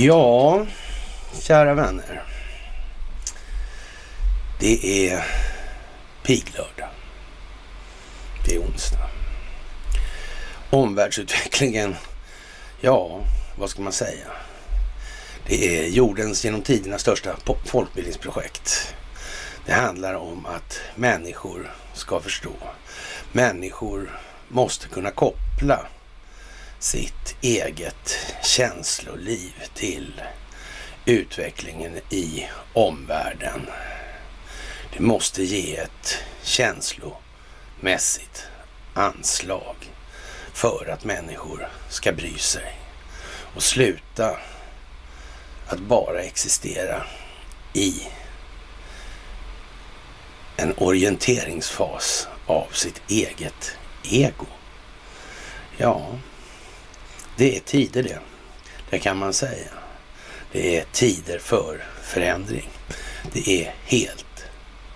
Ja, kära vänner. Det är piglördag. Det är onsdag. Omvärldsutvecklingen, ja, vad ska man säga? Det är jordens genom tiderna största folkbildningsprojekt. Det handlar om att människor ska förstå. Människor måste kunna koppla sitt eget känsloliv till utvecklingen i omvärlden. Det måste ge ett känslomässigt anslag för att människor ska bry sig och sluta att bara existera i en orienteringsfas av sitt eget ego. Ja, det är tider det. Det kan man säga. Det är tider för förändring. Det är helt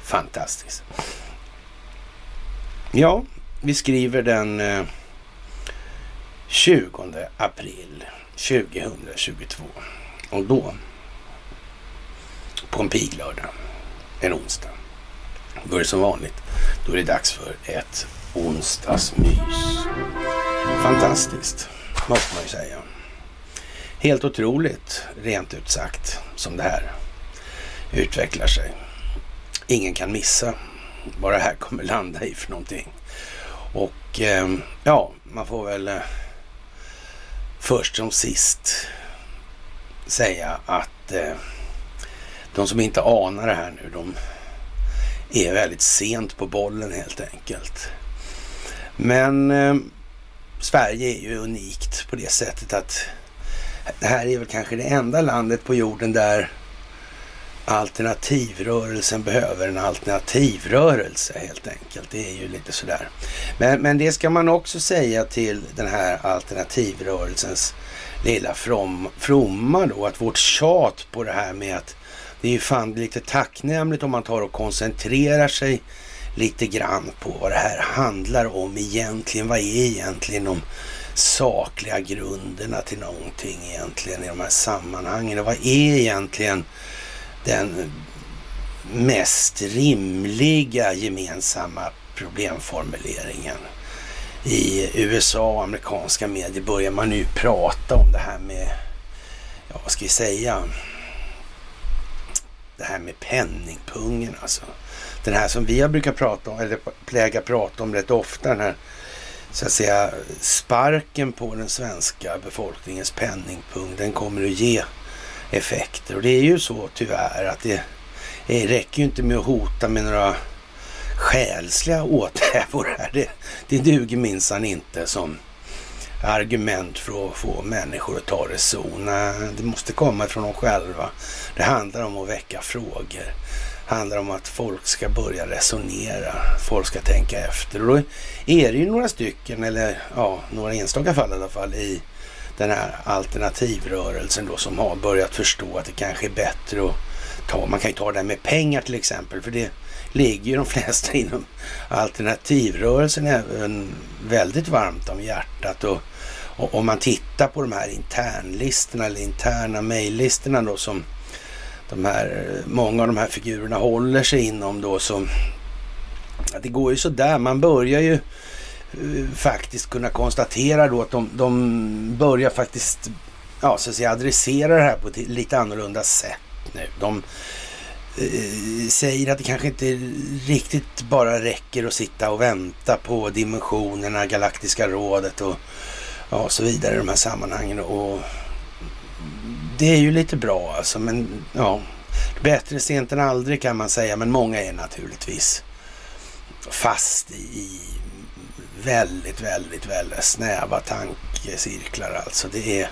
fantastiskt. Ja, vi skriver den eh, 20 april 2022. Och då, på en piglördag, en onsdag, då är det som vanligt. Då är det dags för ett onsdagsmys. Fantastiskt måste man ju säga. Helt otroligt, rent ut sagt, som det här utvecklar sig. Ingen kan missa vad det här kommer landa i för någonting. Och eh, ja, man får väl eh, först som sist säga att eh, de som inte anar det här nu, de är väldigt sent på bollen helt enkelt. Men eh, Sverige är ju unikt på det sättet att det här är väl kanske det enda landet på jorden där alternativrörelsen behöver en alternativrörelse helt enkelt. Det är ju lite sådär. Men, men det ska man också säga till den här alternativrörelsens lilla from, fromma då, att vårt tjat på det här med att det är ju fan lite tacknämligt om man tar och koncentrerar sig lite grann på vad det här handlar om egentligen. Vad är egentligen de sakliga grunderna till någonting egentligen i de här sammanhangen? Och vad är egentligen den mest rimliga gemensamma problemformuleringen? I USA och amerikanska medier börjar man nu prata om det här med, ja vad ska vi säga, det här med penningpungen alltså den här som vi har brukat prata om, eller pläga prata om rätt ofta, den här så att säga sparken på den svenska befolkningens penningpung, den kommer att ge effekter. Och det är ju så tyvärr att det, det räcker ju inte med att hota med några själsliga åthävor här. Det, det duger minsann inte som argument för att få människor att ta reson. Det måste komma från dem själva. Det handlar om att väcka frågor handlar om att folk ska börja resonera. Folk ska tänka efter. Och då är det ju några stycken, eller ja, några enstaka fall i alla fall, i den här alternativrörelsen då som har börjat förstå att det kanske är bättre att ta, man kan ju ta det med pengar till exempel, för det ligger ju de flesta inom alternativrörelsen även väldigt varmt om hjärtat. Och, och om man tittar på de här internlistorna eller interna mejllistorna då som de här, många av de här figurerna håller sig inom då så det går ju sådär. Man börjar ju eh, faktiskt kunna konstatera då att de, de börjar faktiskt ja, så att säga, adressera det här på ett lite annorlunda sätt nu. De eh, säger att det kanske inte riktigt bara räcker att sitta och vänta på dimensionerna, Galaktiska rådet och ja, så vidare i de här sammanhangen. Och det är ju lite bra alltså, men ja. Bättre sent än aldrig kan man säga, men många är naturligtvis fast i väldigt, väldigt, väldigt snäva tankecirklar alltså. Det är,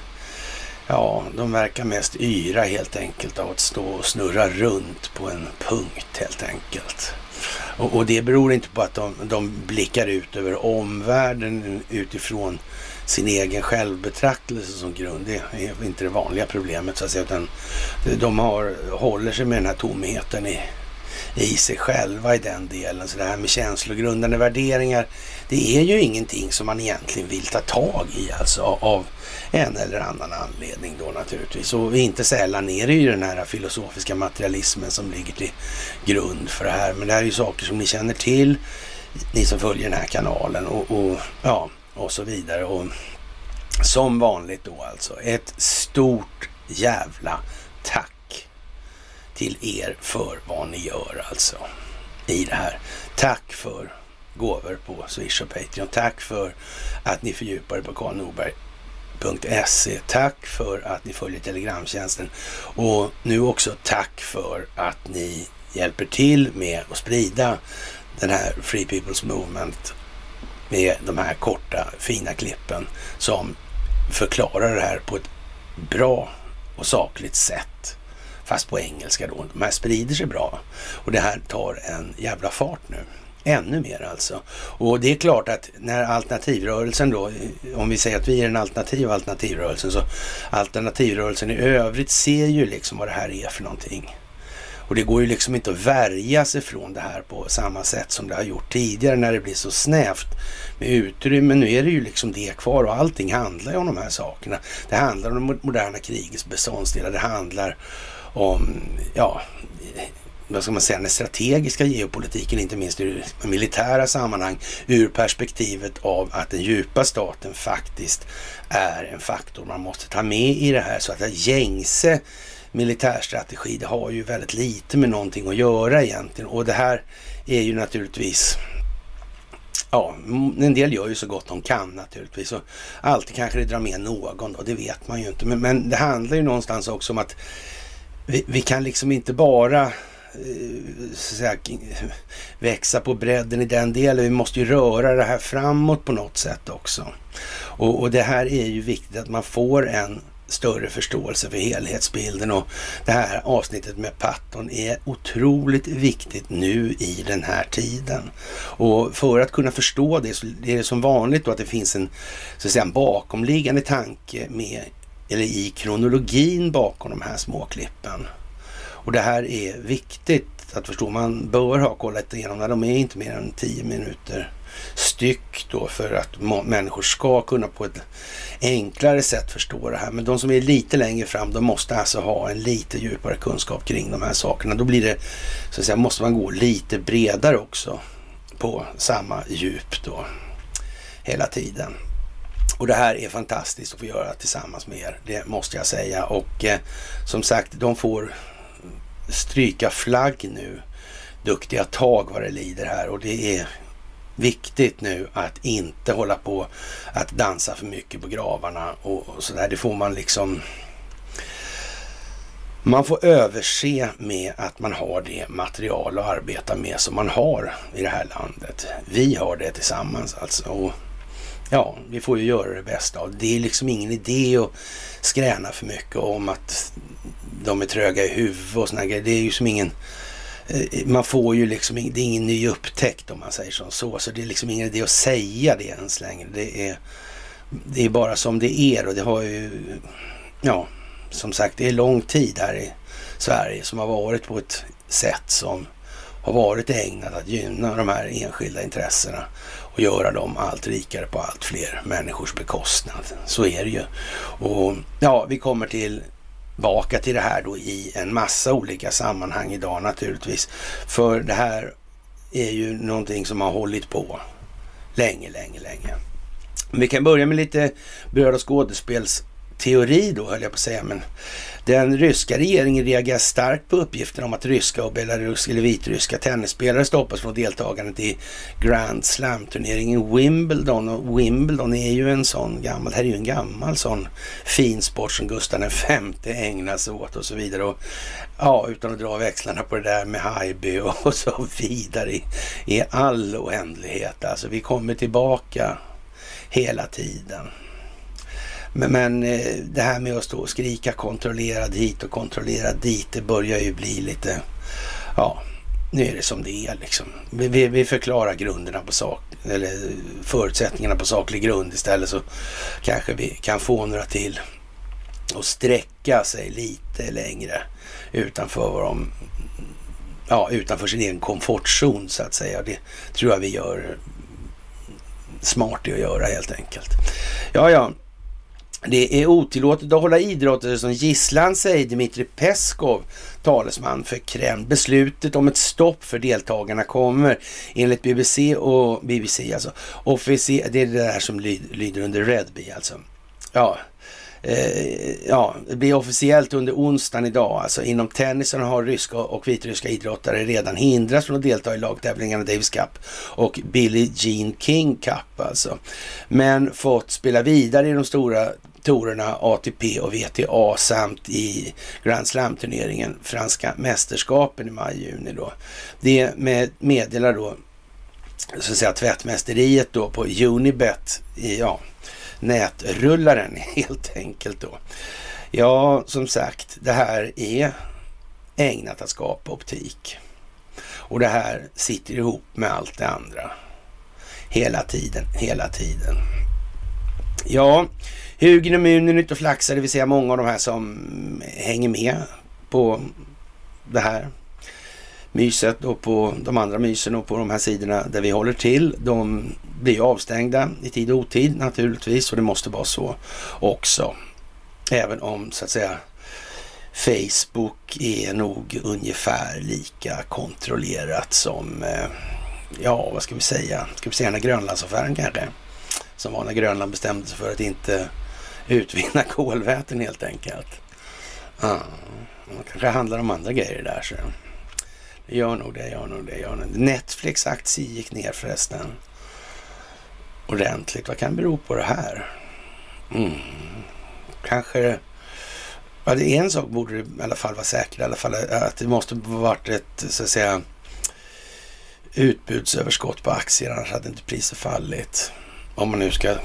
ja, de verkar mest yra helt enkelt av att stå och snurra runt på en punkt helt enkelt. Och, och det beror inte på att de, de blickar ut över omvärlden utifrån sin egen självbetraktelse som grund. Det är inte det vanliga problemet så att säga. Utan de har, håller sig med den här tomheten i, i sig själva i den delen. Så det här med känslogrundande värderingar, det är ju ingenting som man egentligen vill ta tag i alltså av en eller annan anledning då naturligtvis. Och inte sällan är det ju den här filosofiska materialismen som ligger till grund för det här. Men det här är ju saker som ni känner till, ni som följer den här kanalen och, och ja, och så vidare. Och som vanligt då alltså, ett stort jävla tack till er för vad ni gör alltså i det här. Tack för gåvor på Swish och Patreon. Tack för att ni fördjupar er på karlnorberg.se. Tack för att ni följer Telegramtjänsten och nu också tack för att ni hjälper till med att sprida den här Free People's Movement med de här korta fina klippen som förklarar det här på ett bra och sakligt sätt. Fast på engelska då. De här sprider sig bra och det här tar en jävla fart nu. Ännu mer alltså. Och det är klart att när alternativrörelsen då, om vi säger att vi är den alternativa alternativrörelsen, så alternativrörelsen i övrigt ser ju liksom vad det här är för någonting. Och det går ju liksom inte att värja sig från det här på samma sätt som det har gjort tidigare när det blir så snävt med utrymme. Nu är det ju liksom det kvar och allting handlar ju om de här sakerna. Det handlar om det moderna krigets beståndsdelar. Det handlar om, ja, vad ska man säga, den strategiska geopolitiken, inte minst i militära sammanhang, ur perspektivet av att den djupa staten faktiskt är en faktor man måste ta med i det här. Så att gängse militärstrategi, det har ju väldigt lite med någonting att göra egentligen. Och det här är ju naturligtvis Ja, en del gör ju så gott de kan naturligtvis. Och alltid kanske det drar med någon då, det vet man ju inte. Men, men det handlar ju någonstans också om att vi, vi kan liksom inte bara Eh, så säga, växa på bredden i den delen. Vi måste ju röra det här framåt på något sätt också. Och, och det här är ju viktigt att man får en större förståelse för helhetsbilden och det här avsnittet med Patton är otroligt viktigt nu i den här tiden. Och för att kunna förstå det så är det som vanligt då att det finns en, så att säga, en bakomliggande tanke med, eller i kronologin bakom de här småklippen. Och det här är viktigt att förstå. Man bör ha kollat igenom när de är inte mer än 10 minuter styck då för att människor ska kunna på ett enklare sätt förstå det här. Men de som är lite längre fram, de måste alltså ha en lite djupare kunskap kring de här sakerna. Då blir det, så att säga, måste man gå lite bredare också på samma djup då hela tiden. Och det här är fantastiskt att få göra tillsammans med er, det måste jag säga. Och eh, som sagt, de får stryka flagg nu. Duktiga tag vad det lider här och det är viktigt nu att inte hålla på att dansa för mycket på gravarna och, och sådär. Det får man liksom... Man får överse med att man har det material att arbeta med som man har i det här landet. Vi har det tillsammans alltså. Och ja, vi får ju göra det bästa av det. Det är liksom ingen idé att skräna för mycket om att de är tröga i huvudet och sådana grejer. Det är ju som ingen eh, man får ju liksom, det är ingen ny upptäckt om man säger som Så, så det är liksom ingen idé att säga det ens längre. Det är, det är bara som det är och det har ju, ja, som sagt, det är lång tid här i Sverige som har varit på ett sätt som har varit ägnat att gynna de här enskilda intressena och göra dem allt rikare på allt fler människors bekostnad. Så är det ju. Och ja, vi kommer till tillbaka till det här då i en massa olika sammanhang idag naturligtvis. För det här är ju någonting som har hållit på länge, länge, länge. Vi kan börja med lite bröd och skådespelsteori då höll jag på att säga, men den ryska regeringen reagerar starkt på uppgiften om att ryska och belarusiska eller vitryska tennisspelare stoppas från deltagandet i Grand Slam-turneringen Wimbledon. Och Wimbledon är ju en sån gammal, här är ju en gammal sån fin sport som Gustav V ägnar sig åt och så vidare. Och, ja, utan att dra växlarna på det där med Haijby och så vidare i, i all oändlighet. Alltså vi kommer tillbaka hela tiden. Men, men eh, det här med att stå och skrika kontrollerad hit och kontrollerad dit, det börjar ju bli lite, ja, nu är det som det är liksom. Vi, vi, vi förklarar grunderna på sak, eller förutsättningarna på saklig grund istället så kanske vi kan få några till att sträcka sig lite längre utanför vad de ja, utanför sin egen komfortzon så att säga. Det tror jag vi gör smart i att göra helt enkelt. Ja, ja. Det är otillåtet att hålla idrottare som gisslan, säger Dmitrij Peskov, talesman för Kreml. Beslutet om ett stopp för deltagarna kommer enligt BBC och BBC alltså. Officer, det är det där som lyder under Redby alltså. Ja, eh, ja, det blir officiellt under onsdagen idag. Alltså inom tennisen har ryska och vitryska idrottare redan hindrats från att delta i lagtävlingarna Davis Cup och Billie Jean King Cup alltså. Men fått spela vidare i de stora torerna ATP och VTA samt i Grand Slam-turneringen Franska mästerskapen i maj-juni då. Det med, meddelar då så att säga tvättmästeriet då på Unibet, ja, nätrullaren helt enkelt då. Ja, som sagt, det här är ägnat att skapa optik. Och det här sitter ihop med allt det andra. Hela tiden, hela tiden. Ja, Hugin och Munin ute och flaxar, det vill säga många av de här som hänger med på det här myset och på de andra mysen och på de här sidorna där vi håller till. De blir avstängda i tid och otid naturligtvis och det måste vara så också. Även om så att säga Facebook är nog ungefär lika kontrollerat som, eh, ja vad ska vi säga, ska vi säga den Grönlandsaffären kanske? Som var när Grönland bestämde sig för att inte utvinna kolväten helt enkelt. Ja, det kanske handlar om andra grejer där. Så. Det gör nog det, gör nog det, gör nog det. Netflix aktie gick ner förresten. Ordentligt. Vad kan bero på det här? Mm. Kanske... Ja, det är en sak borde det i alla fall vara säkert. i alla fall. Att det måste varit ett, så att säga, utbudsöverskott på aktier. Annars hade inte priset fallit. Om man nu ska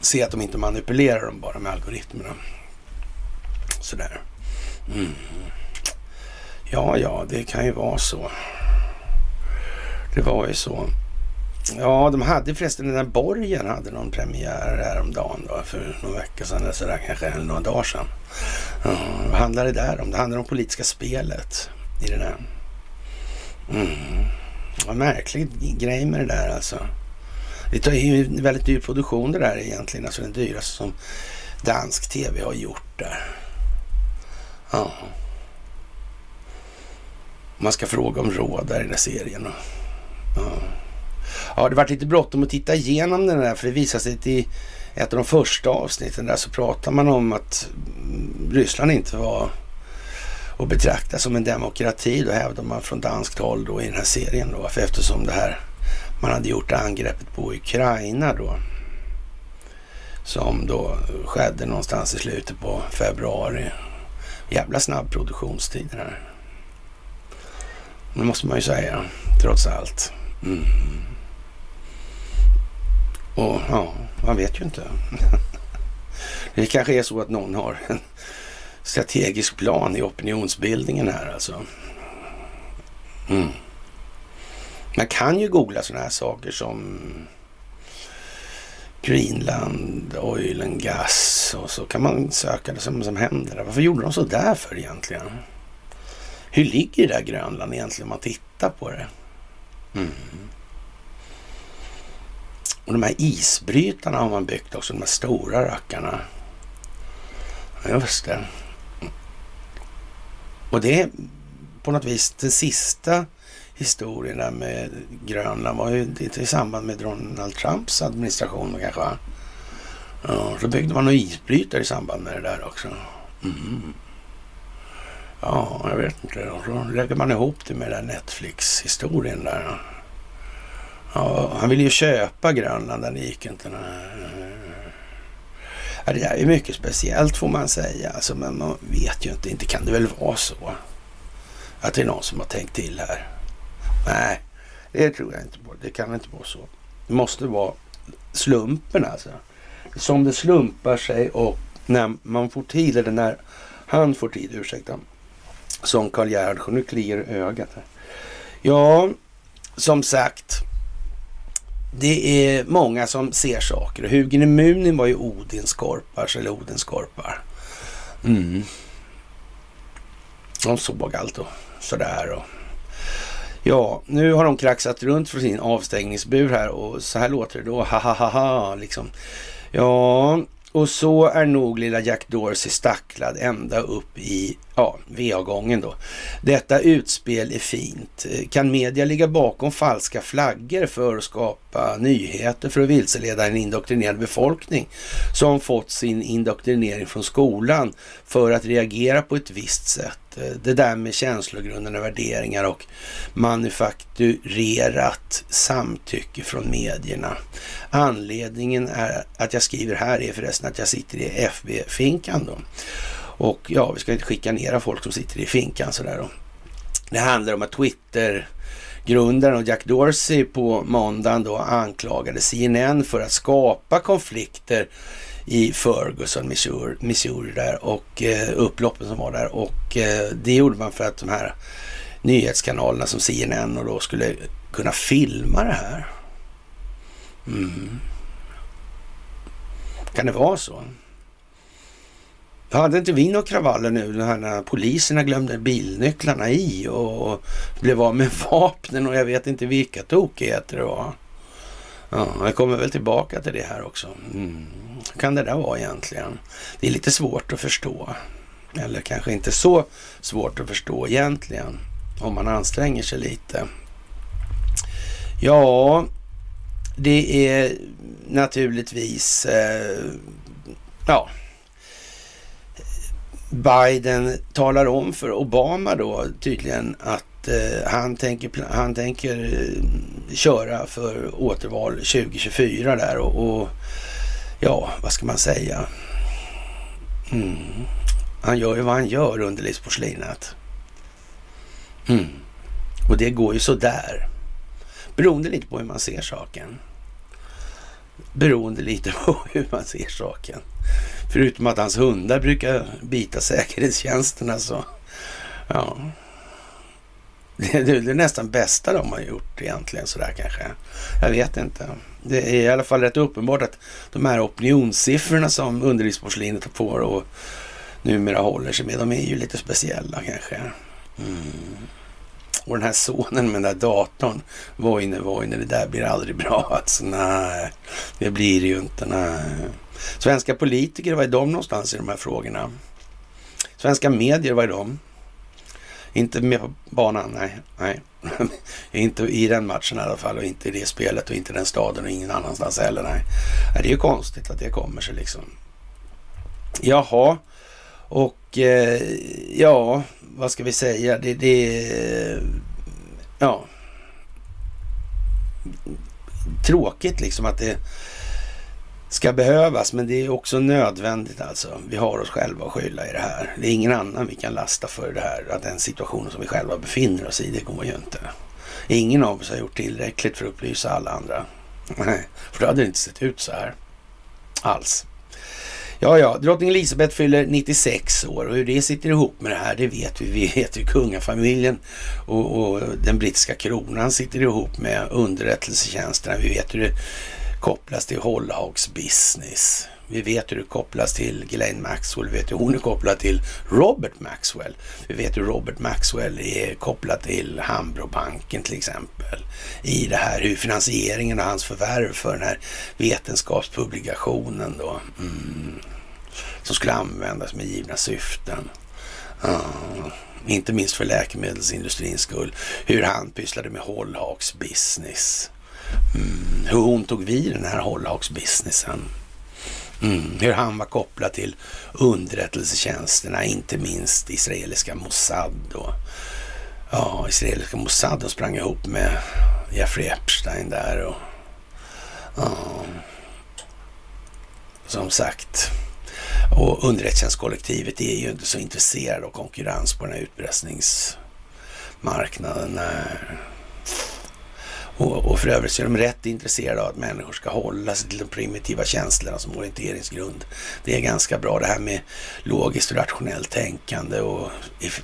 se att de inte manipulerar dem bara med algoritmerna. Sådär. Mm. Ja, ja, det kan ju vara så. Det var ju så. Ja, de hade förresten, den där borgen hade någon premiär häromdagen då, för någon vecka sedan eller sådär kanske, eller några dagar sedan. Mm. vad handlar det där om? Det handlar om politiska spelet i det där. Mm. Vad märklig grej med det där alltså. Det är ju en väldigt dyr produktion det där egentligen, alltså den dyraste som dansk tv har gjort där. Ja. Man ska fråga om råd där i den där serien. Ja. ja, det var lite bråttom att titta igenom den där, för det visade sig att i ett av de första avsnitten där så pratar man om att Ryssland inte var att betrakta som en demokrati. Då hävdar man från danskt håll då i den här serien då, för eftersom det här man hade gjort angreppet på Ukraina då. Som då skedde någonstans i slutet på februari. Jävla snabb produktionstid det här. Det måste man ju säga, trots allt. Mm. Och ja, man vet ju inte. Det kanske är så att någon har en strategisk plan i opinionsbildningen här alltså. Mm. Man kan ju googla sådana här saker som Greenland, oil and gas och så kan man söka det som, som händer där. Varför gjorde de så där för egentligen? Hur ligger det där Grönland egentligen om man tittar på det? Mm. Och de här isbrytarna har man byggt också, de här stora rackarna. Just det. Och det är på något vis den sista historierna med Grönland var ju i samband med Donald Trumps administration kanske va? Ja, så byggde man några isbrytare i samband med det där också. Mm. Ja, jag vet inte. Och så lägger man ihop det med den Netflix-historien där. Ja, han ville ju köpa Grönland, den gick inte. Ja, det där är mycket speciellt får man säga. Alltså, men man vet ju inte. Inte kan det väl vara så att det är någon som har tänkt till här. Nej, det tror jag inte på. Det kan inte vara så. Det måste vara slumpen alltså. Som det slumpar sig och när man får tid, eller när han får tid, ursäkta. Som Karl Gerhardsson, nu kliar ögat här. Ja, som sagt. Det är många som ser saker. Och Hugin i Munin var ju Odinskorpars eller Odenskorpar. Mm. De såg allt och sådär. Och Ja, nu har de kraxat runt från sin avstängningsbur här och så här låter det då. Ha ha ha ha liksom. Ja, och så är nog lilla Jack Dorsey stacklad ända upp i ja, VA-gången då. Detta utspel är fint. Kan media ligga bakom falska flaggor för att skapa nyheter för att vilseleda en indoktrinerad befolkning som fått sin indoktrinering från skolan för att reagera på ett visst sätt? Eh, det där med känslogrundande värderingar och manufakturerat samtycke från medierna. Anledningen är att jag skriver här är förresten att jag sitter i FB-finkan då. Och ja, vi ska inte chikanera folk som sitter i finkan sådär då. Det handlar om att Twitter grundaren och Jack Dorsey på måndagen då anklagade CNN för att skapa konflikter i Ferguson, Missouri, Missouri där och eh, upploppen som var där och eh, det gjorde man för att de här nyhetskanalerna som CNN och då skulle kunna filma det här. Mm. Kan det vara så? Hade inte vi några kravaller nu när poliserna glömde bilnycklarna i och blev av med vapnen och jag vet inte vilka tokigheter det var. Ja, jag kommer väl tillbaka till det här också. Mm. kan det där vara egentligen? Det är lite svårt att förstå. Eller kanske inte så svårt att förstå egentligen. Om man anstränger sig lite. Ja, det är naturligtvis... Eh, ja Biden talar om för Obama då tydligen att eh, han tänker, han tänker eh, köra för återval 2024 där och, och ja, vad ska man säga? Mm. Han gör ju vad han gör under livsporslinet. Mm. Och det går ju sådär. Beroende lite på hur man ser saken. Beroende lite på hur man ser saken. Förutom att hans hundar brukar bita säkerhetstjänsterna så, ja. Det, är det är nästan bästa de har gjort egentligen sådär kanske. Jag vet inte. Det är i alla fall rätt uppenbart att de här opinionssiffrorna som underlivsporslinet får och numera håller sig med, de är ju lite speciella kanske. Mm. Och den här sonen med den där datorn, Voine, Voine, det där blir aldrig bra alltså. Nej, det blir det ju inte. Nej. Svenska politiker, var är de någonstans i de här frågorna? Svenska medier, var är de? Inte med på banan, nej. nej. inte i den matchen i alla fall och inte i det spelet och inte i den staden och ingen annanstans heller. Nej. Det är ju konstigt att det kommer sig liksom. Jaha, och eh, ja, vad ska vi säga? Det, det ja, tråkigt liksom att det ska behövas, men det är också nödvändigt alltså. Vi har oss själva att skylla i det här. Det är ingen annan vi kan lasta för det här, att den situationen som vi själva befinner oss i, det går ju inte. Ingen av oss har gjort tillräckligt för att upplysa alla andra. Nej, för då hade det inte sett ut så här alls. Ja, ja, drottning Elisabeth fyller 96 år och hur det sitter ihop med det här, det vet vi. Vi vet ju kungafamiljen och, och den brittiska kronan sitter ihop med underrättelsetjänsterna. Vi vet hur det kopplas till Hollahawks business. Vi vet hur det kopplas till Ghislaine Maxwell. Vi vet hur hon är kopplad till Robert Maxwell. Vi vet hur Robert Maxwell är kopplad till Hambrobanken till exempel. I det här hur finansieringen av hans förvärv för den här vetenskapspublikationen då. Mm, som skulle användas med givna syften. Mm, inte minst för läkemedelsindustrins skull. Hur han pysslade med Hollhags business. Mm, hur hon tog vid den här hållhaksbusinessen. Mm, hur han var kopplad till underrättelsetjänsterna, inte minst israeliska Mossad. Och, ja, israeliska Mossad och sprang ihop med Jeffrey Epstein där. Och, ja, som sagt. Och underrättelsetjänstkollektivet är ju inte så intresserade av konkurrens på den här utpressningsmarknaden. Nej. Och, och för övrigt så är de rätt intresserade av att människor ska hålla sig till de primitiva känslorna som orienteringsgrund. Det är ganska bra det här med logiskt och rationellt tänkande och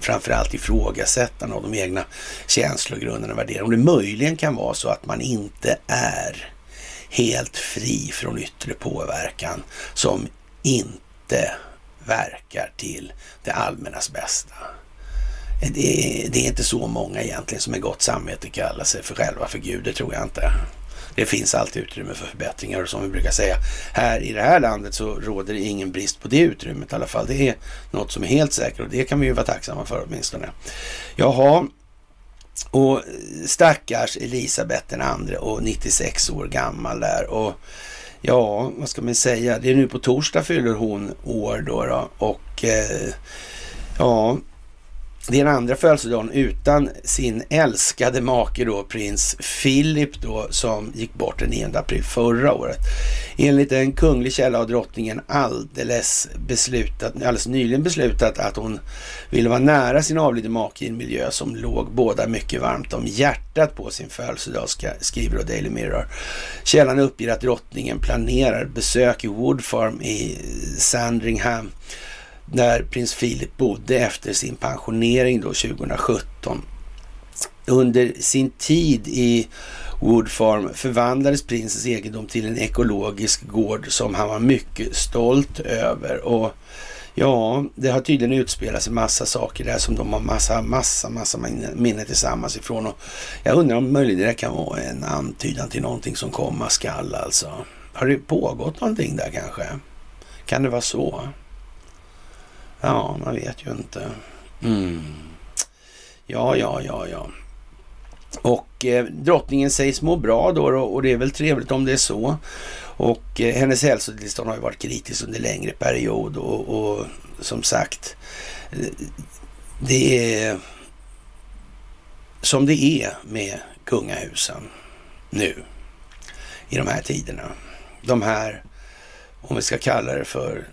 framförallt ifrågasättande av de egna känslogrunderna och värderingarna. Om det möjligen kan vara så att man inte är helt fri från yttre påverkan som inte verkar till det allmännas bästa det, det är inte så många egentligen som med gott samvete kallar sig för själva för Gud, det tror jag inte. Det finns alltid utrymme för förbättringar och som vi brukar säga, här i det här landet så råder det ingen brist på det utrymmet i alla fall. Det är något som är helt säkert och det kan vi ju vara tacksamma för åtminstone. Jaha, och stackars Elisabeth den andre och 96 år gammal där och ja, vad ska man säga, det är nu på torsdag fyller hon år då, då och eh, ja, det är den andra födelsedagen utan sin älskade make då, prins Philip då, som gick bort den 9 april förra året. Enligt en kunglig källa har drottningen alldeles, beslutat, alldeles nyligen beslutat att hon ville vara nära sin avlidne make i en miljö som låg båda mycket varmt om hjärtat på sin födelsedag, skriver då Daily Mirror. Källan uppger att drottningen planerar besök i Wood Farm i Sandringham där prins Philip bodde efter sin pensionering då 2017. Under sin tid i Wood Farm förvandlades prinsens egendom till en ekologisk gård som han var mycket stolt över. Och ja, det har tydligen utspelats en massa saker där som de har massa, massa, massa minnen tillsammans ifrån. Och jag undrar om möjligen det kan vara en antydan till någonting som komma skall alltså. Har det pågått någonting där kanske? Kan det vara så? Ja, man vet ju inte. Mm. Ja, ja, ja, ja. Och eh, drottningen sägs må bra då och det är väl trevligt om det är så. Och eh, hennes hälsotillstånd har ju varit kritiskt under längre period och, och som sagt, eh, det är som det är med kungahusen nu i de här tiderna. De här, om vi ska kalla det för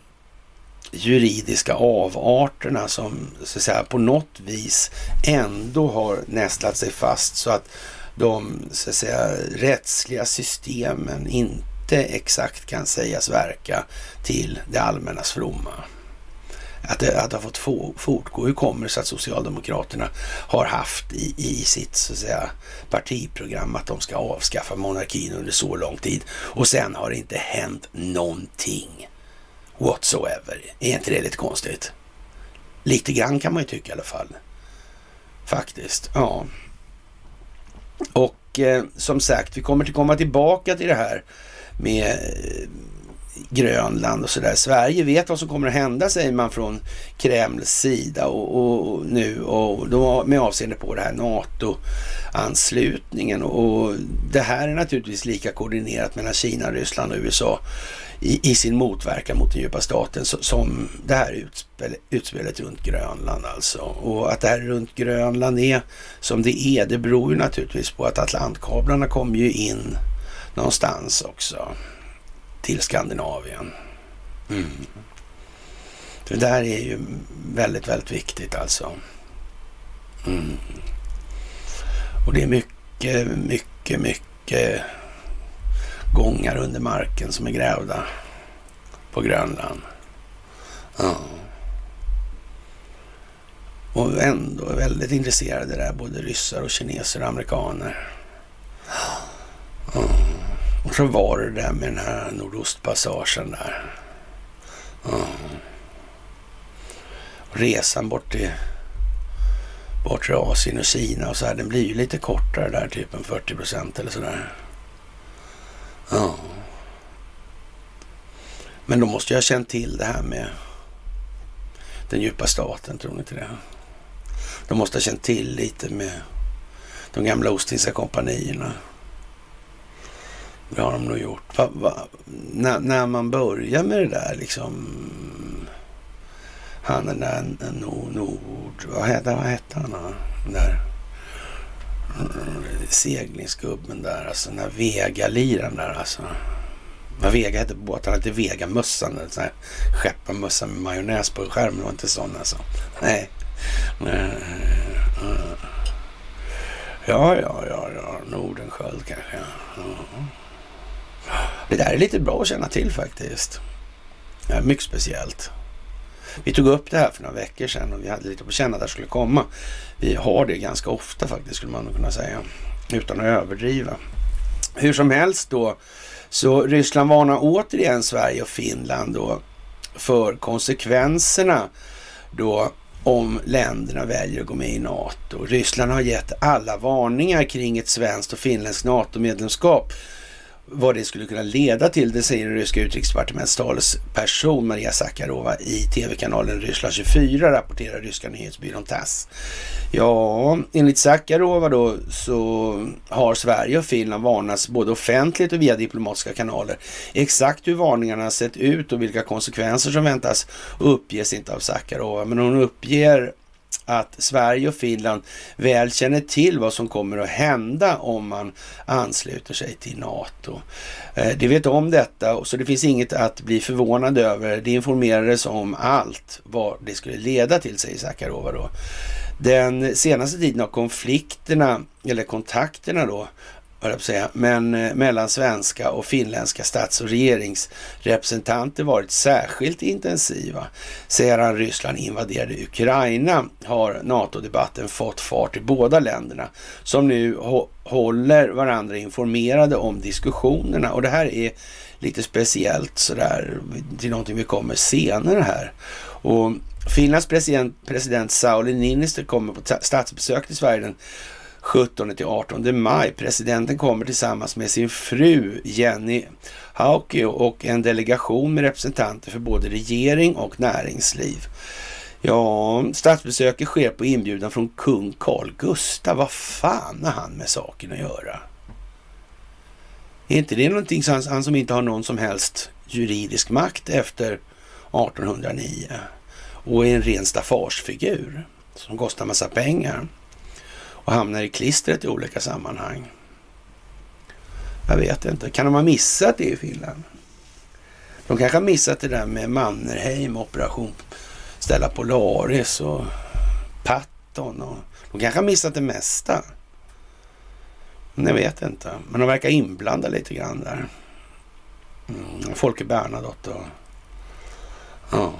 juridiska avarterna som så att säga, på något vis ändå har nästlat sig fast så att de så att säga, rättsliga systemen inte exakt kan sägas verka till det allmännas fromma. Att det, att det har fått fortgå. Hur kommer det sig att Socialdemokraterna har haft i, i sitt så att säga, partiprogram att de ska avskaffa monarkin under så lång tid och sen har det inte hänt någonting whatsoever. Är inte det lite konstigt? Lite grann kan man ju tycka i alla fall. Faktiskt, ja. Och eh, som sagt, vi kommer att komma tillbaka till det här med eh, Grönland och sådär. Sverige vet vad som kommer att hända säger man från Kremls sida och, och, och nu och då med avseende på det här NATO-anslutningen och det här är naturligtvis lika koordinerat mellan Kina, Ryssland och USA i, i sin motverkan mot den djupa staten som det här utspel, utspelet runt Grönland alltså. Och att det här runt Grönland är som det är, det beror ju naturligtvis på att Atlantkablarna kommer ju in någonstans också till Skandinavien. Mm. Det där är ju väldigt, väldigt viktigt alltså. Mm. Och det är mycket, mycket, mycket gångar under marken som är grävda på Grönland. Ja. Och ändå är väldigt intresserade där, både ryssar och kineser och amerikaner. Ja. Och så var det där med den här nordostpassagen där. Ja. Och resan bort till bortre Asien och Kina och så här, den blir ju lite kortare där, typ en 40 procent eller sådär. Ja. Men då måste jag ha känt till det här med den djupa staten, tror ni inte det? De måste ha känt till lite med de gamla Ostindiska kompanierna. Det har de nog gjort. Va, va, när, när, man börjar med det där liksom. Han den där Nord, vad, hette, vad hette han? Där seglingsgubben där, alltså den där Vega-liran där alltså. Vad Vega hette på båten, inte Vega-mössan, en sån här skepparmössa med majonnäs på skärmen, det var inte sån alltså. Nej. Ja, ja, ja, ja, Nordenskjöld kanske. Ja. Det där är lite bra att känna till faktiskt. Ja, mycket speciellt. Vi tog upp det här för några veckor sedan och vi hade lite på känn att det skulle komma. Vi har det ganska ofta faktiskt skulle man kunna säga. Utan att överdriva. Hur som helst då. Så Ryssland varnar återigen Sverige och Finland då för konsekvenserna då om länderna väljer att gå med i NATO. Ryssland har gett alla varningar kring ett svenskt och finländskt NATO-medlemskap vad det skulle kunna leda till, det säger den ryska utrikesdepartementets talesperson Maria Sakarova i tv-kanalen Ryssland 24, rapporterar ryska nyhetsbyrån TASS. Ja, enligt Sakarova då så har Sverige och Finland varnats både offentligt och via diplomatiska kanaler. Exakt hur varningarna sett ut och vilka konsekvenser som väntas uppges inte av Sakarova, men hon uppger att Sverige och Finland väl känner till vad som kommer att hända om man ansluter sig till NATO. Eh, de vet om detta, så det finns inget att bli förvånad över. Det informerades om allt vad det skulle leda till, säger Sakarova då. Den senaste tiden har konflikterna, eller kontakterna då, säga, men eh, mellan svenska och finländska stats och regeringsrepresentanter varit särskilt intensiva. Sedan Ryssland invaderade Ukraina har NATO-debatten fått fart i båda länderna som nu håller varandra informerade om diskussionerna och det här är lite speciellt sådär till någonting vi kommer senare här. Och Finlands president, president Sauli Niinistö kommer på statsbesök till Sverige den 17 till 18 maj. Presidenten kommer tillsammans med sin fru Jenny Hauke och en delegation med representanter för både regering och näringsliv. Ja, statsbesöket sker på inbjudan från kung Carl Gustaf. Vad fan har han med saken att göra? Är inte det någonting han, han som inte har någon som helst juridisk makt efter 1809 och är en ren staffagefigur som kostar massa pengar? Och hamnar i klistret i olika sammanhang. Jag vet inte. Kan de ha missat det i Finland? De kanske har missat det där med Mannerheim, Operation Stella Polaris och Patton. Och de kanske har missat det mesta. Jag vet inte. Men de verkar inblandade lite grann där. Mm, Folke Bernadotte och ja,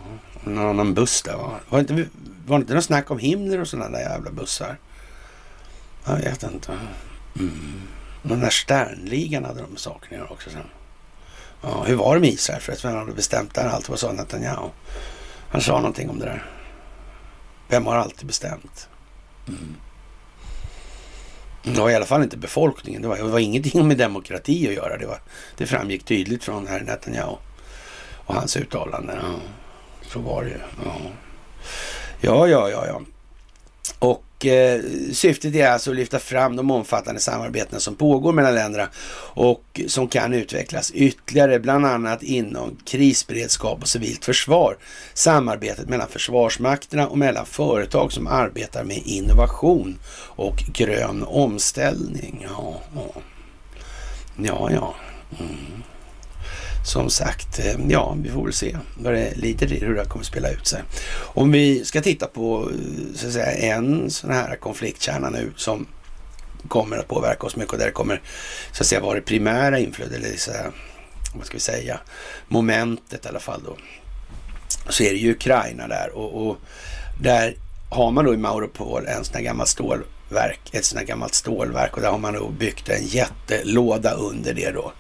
någon annan buss där. Va? Var, det inte, var det inte något snack om Himmler och sådana där jävla bussar? Jag vet inte. Mm. Den där Sternligan hade de sakerna att också sen. Ja, hur var det med Israel? För vem hade bestämt där? Allt vad sa Netanyahu? Han sa någonting om det där. Vem har alltid bestämt? Mm. Det var i alla fall inte befolkningen. Det var, det var ingenting med demokrati att göra. Det, var, det framgick tydligt från herr Netanyahu och hans uttalanden. Ja, så var det ju. Ja, ja, ja, ja. ja. Och eh, syftet är alltså att lyfta fram de omfattande samarbeten som pågår mellan länderna och som kan utvecklas ytterligare, bland annat inom krisberedskap och civilt försvar. Samarbetet mellan försvarsmakterna och mellan företag som arbetar med innovation och grön omställning. Ja, ja, ja. ja. Mm som sagt, eh, ja, vi får väl se vad det lider i, hur det kommer att spela ut sig. Om vi ska titta på eh, så att säga, en sån här konfliktkärna nu som kommer att påverka oss mycket och där det kommer så att säga vara det primära inflödet, eller så här, vad ska vi säga, momentet i alla fall då. Så är det ju Ukraina där och, och där har man då i Mauropol en sån här gammal stålverk, ett sånt här gammalt stålverk och där har man då byggt en jättelåda under det då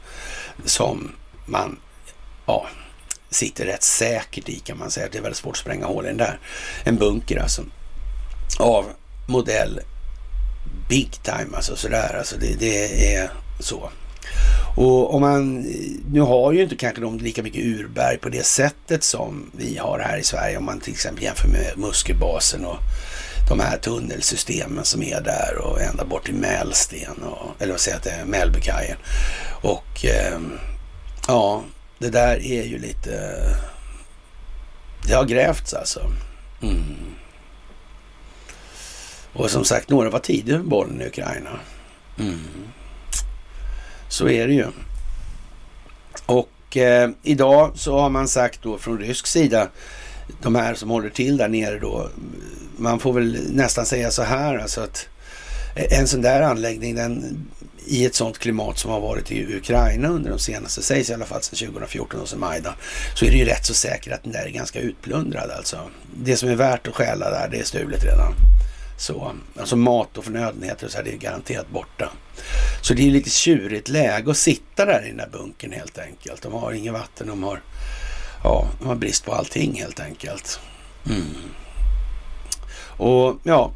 som man ja, sitter rätt säkert i kan man säga. Det är väldigt svårt att spränga hål i den där. En bunker alltså. Av modell big time alltså sådär. Alltså det, det är så. Och om man, nu har ju inte kanske de lika mycket urberg på det sättet som vi har här i Sverige. Om man till exempel jämför med Muskelbasen och de här tunnelsystemen som är där och ända bort till Mälsten och, eller vad säger jag, till Mälbykajen. Och eh, Ja, det där är ju lite... Det har grävts alltså. Mm. Och som sagt, några var tidigare med bollen i Ukraina. Mm. Så är det ju. Och eh, idag så har man sagt då från rysk sida, de här som håller till där nere då, man får väl nästan säga så här alltså att en sån där anläggning den i ett sådant klimat som har varit i Ukraina under de senaste, sägs i alla fall sedan 2014 och sen Majdan, så är det ju rätt så säkert att den där är ganska utplundrad alltså. Det som är värt att stjäla där, det är stulet redan. Så, alltså mat och förnödenheter och så här, det är garanterat borta. Så det är lite tjurigt läge att sitta där i den där bunkern helt enkelt. De har inget vatten, de har, ja, de har brist på allting helt enkelt. Mm. Och ja,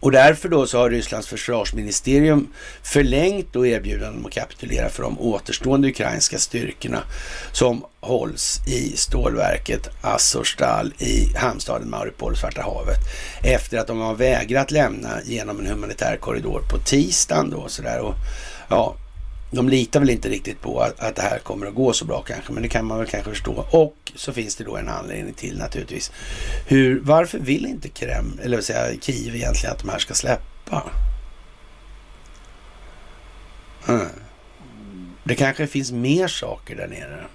och därför då så har Rysslands försvarsministerium förlängt då erbjudanden om att kapitulera för de återstående ukrainska styrkorna som hålls i stålverket Azovstal i hamnstaden Mariupol, Svarta havet. Efter att de har vägrat lämna genom en humanitär korridor på tisdagen då sådär. Och ja, de litar väl inte riktigt på att, att det här kommer att gå så bra kanske, men det kan man väl kanske förstå. Och så finns det då en anledning till naturligtvis. Hur, varför vill inte Kreml, eller vill säga Kiev egentligen att de här ska släppa? Mm. Det kanske finns mer saker där nere.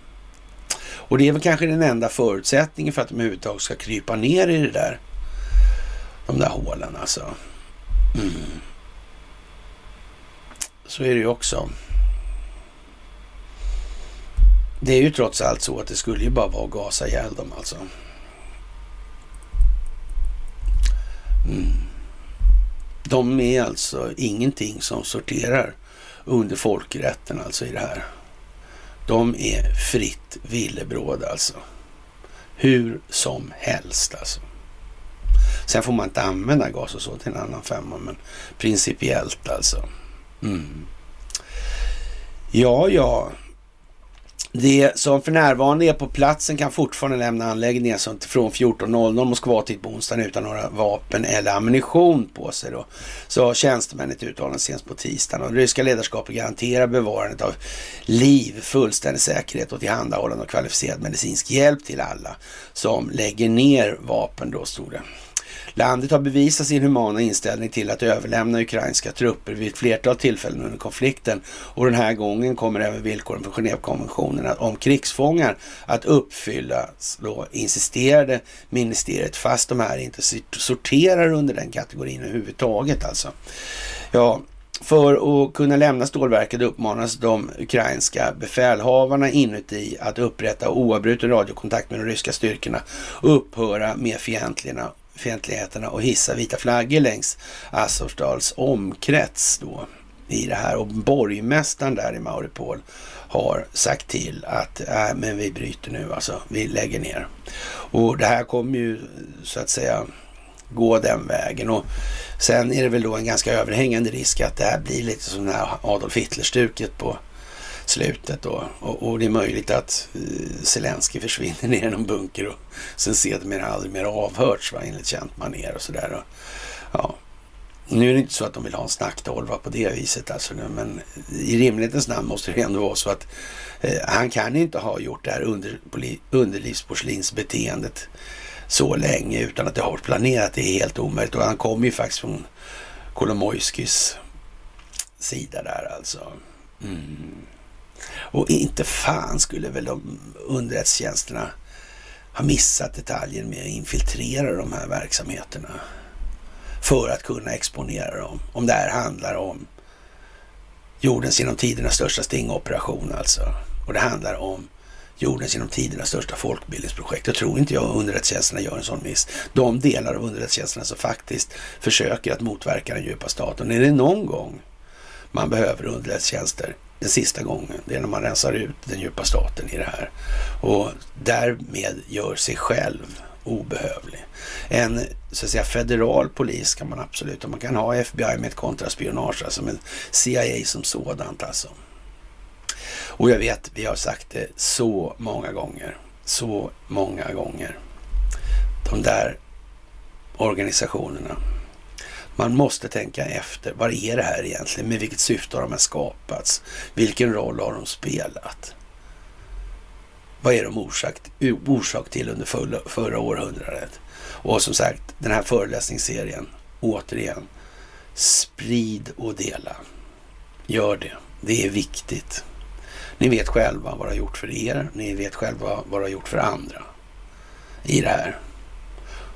Och det är väl kanske den enda förutsättningen för att de överhuvudtaget ska krypa ner i det där. De där hålen alltså. Mm. Så är det ju också. Det är ju trots allt så att det skulle ju bara vara att gasa ihjäl dem alltså. Mm. De är alltså ingenting som sorterar under folkrätten alltså i det här. De är fritt villebråd alltså. Hur som helst alltså. Sen får man inte använda gas och så till en annan femma, men principiellt alltså. Mm. Ja, ja. Det som för närvarande är på platsen kan fortfarande lämna anläggningen från 14.00 Moskva-tid på onsdagen utan några vapen eller ammunition på sig. Då. Så tjänstemän ett uttalande senast på tisdagen. Och det ryska ledarskapet garanterar bevarandet av liv, fullständig säkerhet och tillhandahållande av kvalificerad medicinsk hjälp till alla som lägger ner vapen då, stod det. Landet har bevisat sin humana inställning till att överlämna ukrainska trupper vid ett flertal tillfällen under konflikten och den här gången kommer även villkoren för Genèvekonventionen om krigsfångar att uppfyllas, då insisterade ministeriet, fast de här inte sorterar under den kategorin överhuvudtaget alltså. Ja, för att kunna lämna stålverket uppmanas de ukrainska befälhavarna inuti att upprätta oavbruten radiokontakt med de ryska styrkorna och upphöra med fientligheterna fientligheterna och hissa vita flaggor längs Azovstals omkrets då i det här. Och borgmästaren där i Mauripol har sagt till att äh, men vi bryter nu alltså, vi lägger ner. Och det här kommer ju så att säga gå den vägen. Och sen är det väl då en ganska överhängande risk att det här blir lite som det här Adolf Hitler-stuket på slutet då. Och, och, det är möjligt att eh, Zelensky försvinner ner i någon bunker och sen sedermera aldrig mer avhörts va, enligt känt manér och sådär. Ja. Nu är det inte så att de vill ha en snacktolva på det viset alltså, men i rimlighetens namn måste det ändå vara så att eh, han kan inte ha gjort det här under, underlivsporslinsbeteendet så länge utan att det har varit planerat. Det är helt omöjligt och han kommer ju faktiskt från Kolomojskis sida där alltså. Mm. Och inte fan skulle väl de underrättelsetjänsterna ha missat detaljen med att infiltrera de här verksamheterna för att kunna exponera dem. Om det här handlar om jordens genom tiderna största stingoperation alltså. Och det handlar om jordens genom tiderna största folkbildningsprojekt. Jag tror inte jag underrättelsetjänsterna gör en sån miss. De delar av underrättelsetjänsterna som faktiskt försöker att motverka den djupa staten. Är det någon gång man behöver underrättelsetjänster den sista gången. Det är när man rensar ut den djupa staten i det här. Och därmed gör sig själv obehövlig. En så att säga federal polis kan man absolut, och man kan ha FBI med ett kontraspionage, alltså med CIA som sådant alltså. Och jag vet, vi har sagt det så många gånger, så många gånger. De där organisationerna man måste tänka efter. Vad är det här egentligen? Med vilket syfte har de här skapats? Vilken roll har de spelat? Vad är de orsak, orsak till under förra, förra århundradet? Och som sagt, den här föreläsningsserien, återigen, sprid och dela. Gör det. Det är viktigt. Ni vet själva vad det har gjort för er. Ni vet själva vad det har gjort för andra i det här.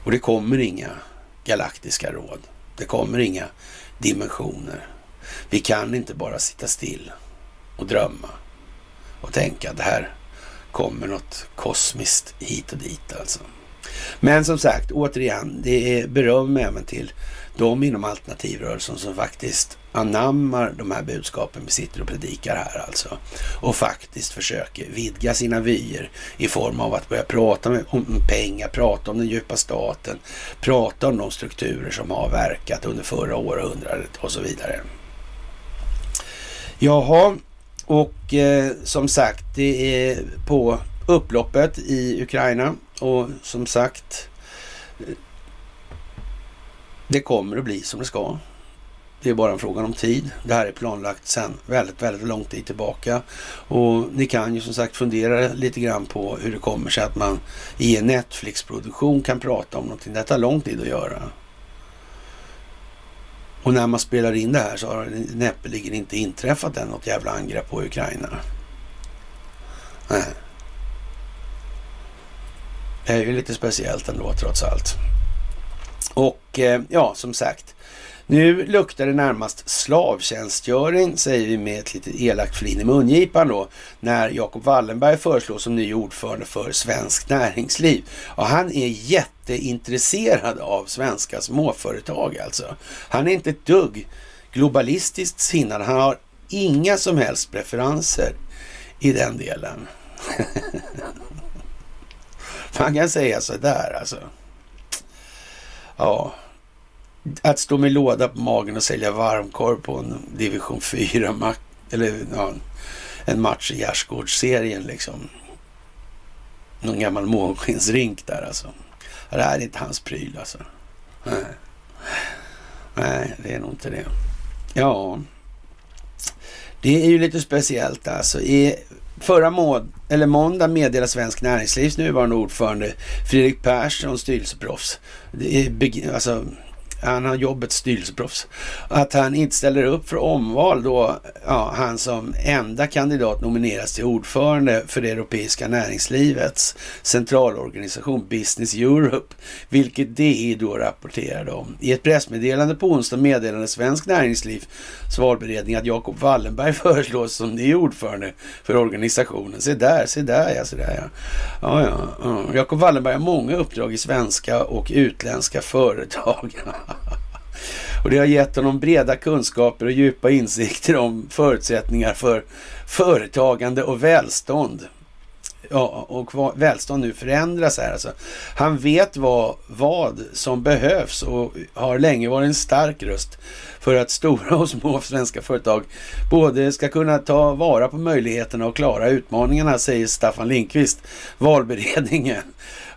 Och det kommer inga galaktiska råd. Det kommer inga dimensioner. Vi kan inte bara sitta still och drömma och tänka att det här kommer något kosmiskt hit och dit alltså. Men som sagt, återigen, det är beröm även till de inom alternativrörelsen som faktiskt anammar de här budskapen vi sitter och predikar här alltså. Och faktiskt försöker vidga sina vyer i form av att börja prata om pengar, prata om den djupa staten, prata om de strukturer som har verkat under förra århundradet och så vidare. Jaha, och eh, som sagt, det är på upploppet i Ukraina och som sagt, det kommer att bli som det ska. Det är bara en fråga om tid. Det här är planlagt sedan väldigt, väldigt lång tid tillbaka. Och ni kan ju som sagt fundera lite grann på hur det kommer sig att man i en Netflix-produktion kan prata om någonting. Det tar lång tid att göra. Och när man spelar in det här så har det näppeligen inte inträffat än något jävla angrepp på Ukraina. Nej. Det är ju lite speciellt ändå trots allt. Och eh, ja, som sagt. Nu luktar det närmast slavtjänstgöring, säger vi med ett litet elakt flin i mungipan då, när Jacob Wallenberg föreslås som ny ordförande för Svenskt Näringsliv. Och han är jätteintresserad av svenska småföretag alltså. Han är inte ett dugg globalistiskt sinnad. Han har inga som helst preferenser i den delen. Man kan säga sådär alltså. Ja, att stå med låda på magen och sälja varmkorv på en division 4 match, eller ja, en match i Gärdsgårdsserien liksom. Någon gammal månskensrink där alltså. Ja, det här är inte hans pryl alltså. Nej. Nej, det är nog inte det. Ja, det är ju lite speciellt alltså. I förra må eller måndag meddelade Svensk Näringslivs nuvarande ordförande Fredrik Persson, styrelseproffs. Alltså, han har jobbet styrelseproffs. Att han inte ställer upp för omval då ja, han som enda kandidat nomineras till ordförande för det europeiska näringslivets centralorganisation Business Europe, vilket DI då rapporterade om. I ett pressmeddelande på onsdag meddelade Svensk Näringsliv valberedning att Jacob Wallenberg föreslås som ny ordförande för organisationen. Se där, se där ja, se där ja. ja, ja, ja. Jacob Wallenberg har många uppdrag i svenska och utländska företag. Och det har gett honom breda kunskaper och djupa insikter om förutsättningar för företagande och välstånd. Ja, och välstånd nu förändras här alltså. Han vet vad, vad som behövs och har länge varit en stark röst för att stora och små svenska företag både ska kunna ta vara på möjligheterna och klara utmaningarna, säger Staffan Lindqvist, valberedningen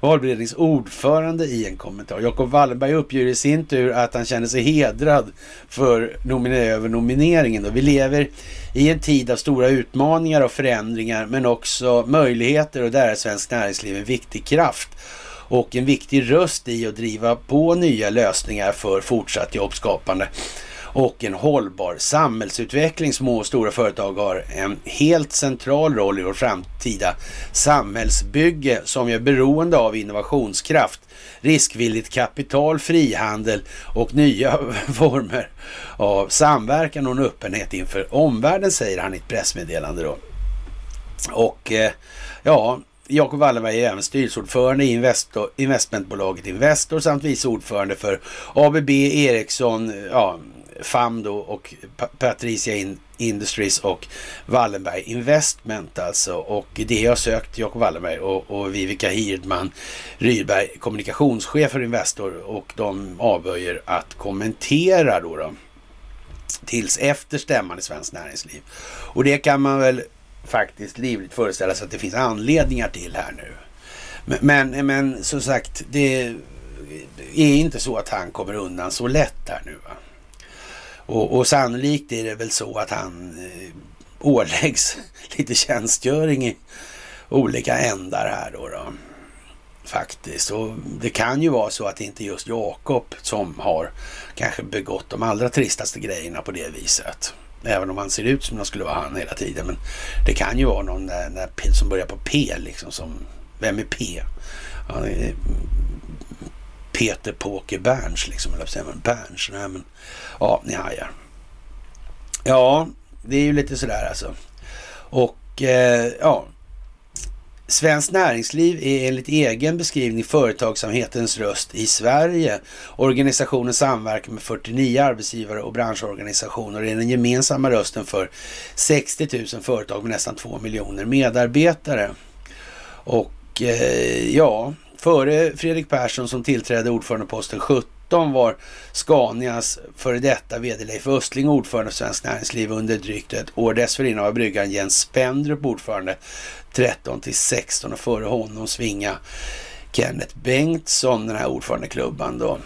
valberedningsordförande i en kommentar. Jacob Wallenberg uppger i sin tur att han känner sig hedrad för nominer över nomineringen. Och vi lever i en tid av stora utmaningar och förändringar men också möjligheter och där är Svenskt Näringsliv en viktig kraft och en viktig röst i att driva på nya lösningar för fortsatt jobbskapande och en hållbar samhällsutveckling. Små och stora företag har en helt central roll i vår framtida samhällsbygge som är beroende av innovationskraft, riskvilligt kapital, frihandel och nya former av samverkan och en öppenhet inför omvärlden, säger han i ett pressmeddelande då. Och eh, ja, Jakob Wallenberg är även styrelseordförande i Investor, investmentbolaget Investor samt vice ordförande för ABB, Ericsson, ja, FAM då och Patricia Industries och Wallenberg Investment alltså. Och det har sökt Jakob Wallenberg och, och Vivica Hirdman Rydberg, kommunikationschef för Investor och de avböjer att kommentera då. då tills efter stämman i Svenskt Näringsliv. Och det kan man väl faktiskt livligt föreställa sig att det finns anledningar till här nu. Men, men, men som sagt, det är inte så att han kommer undan så lätt här nu. Va? Och, och sannolikt är det väl så att han eh, åläggs lite tjänstgöring i olika ändar här då. då. Faktiskt. Och det kan ju vara så att det inte just Jakob som har kanske begått de allra tristaste grejerna på det viset. Även om han ser ut som om han skulle vara han hela tiden. Men det kan ju vara någon där, där, som börjar på P liksom. Som, vem är P? Ja, Peter Poker Berns liksom. Eller säger man Berns? Nej, men ja, ni hajar. Ja, det är ju lite sådär alltså. Och eh, ja, Svenskt Näringsliv är enligt egen beskrivning företagsamhetens röst i Sverige. Organisationen samverkar med 49 arbetsgivare och branschorganisationer och är den gemensamma rösten för 60 000 företag med nästan 2 miljoner medarbetare. Och eh, ja, före Fredrik Persson som tillträdde ordförandeposten 17 var Scanias före detta vd Leif Östling ordförande för Svenskt Näringsliv under drygt ett år. Dessförinnan var bryggan Jens Spendrup ordförande 13 till 16 och före honom svinga Kenneth Bengtsson, den här ordförandeklubban då.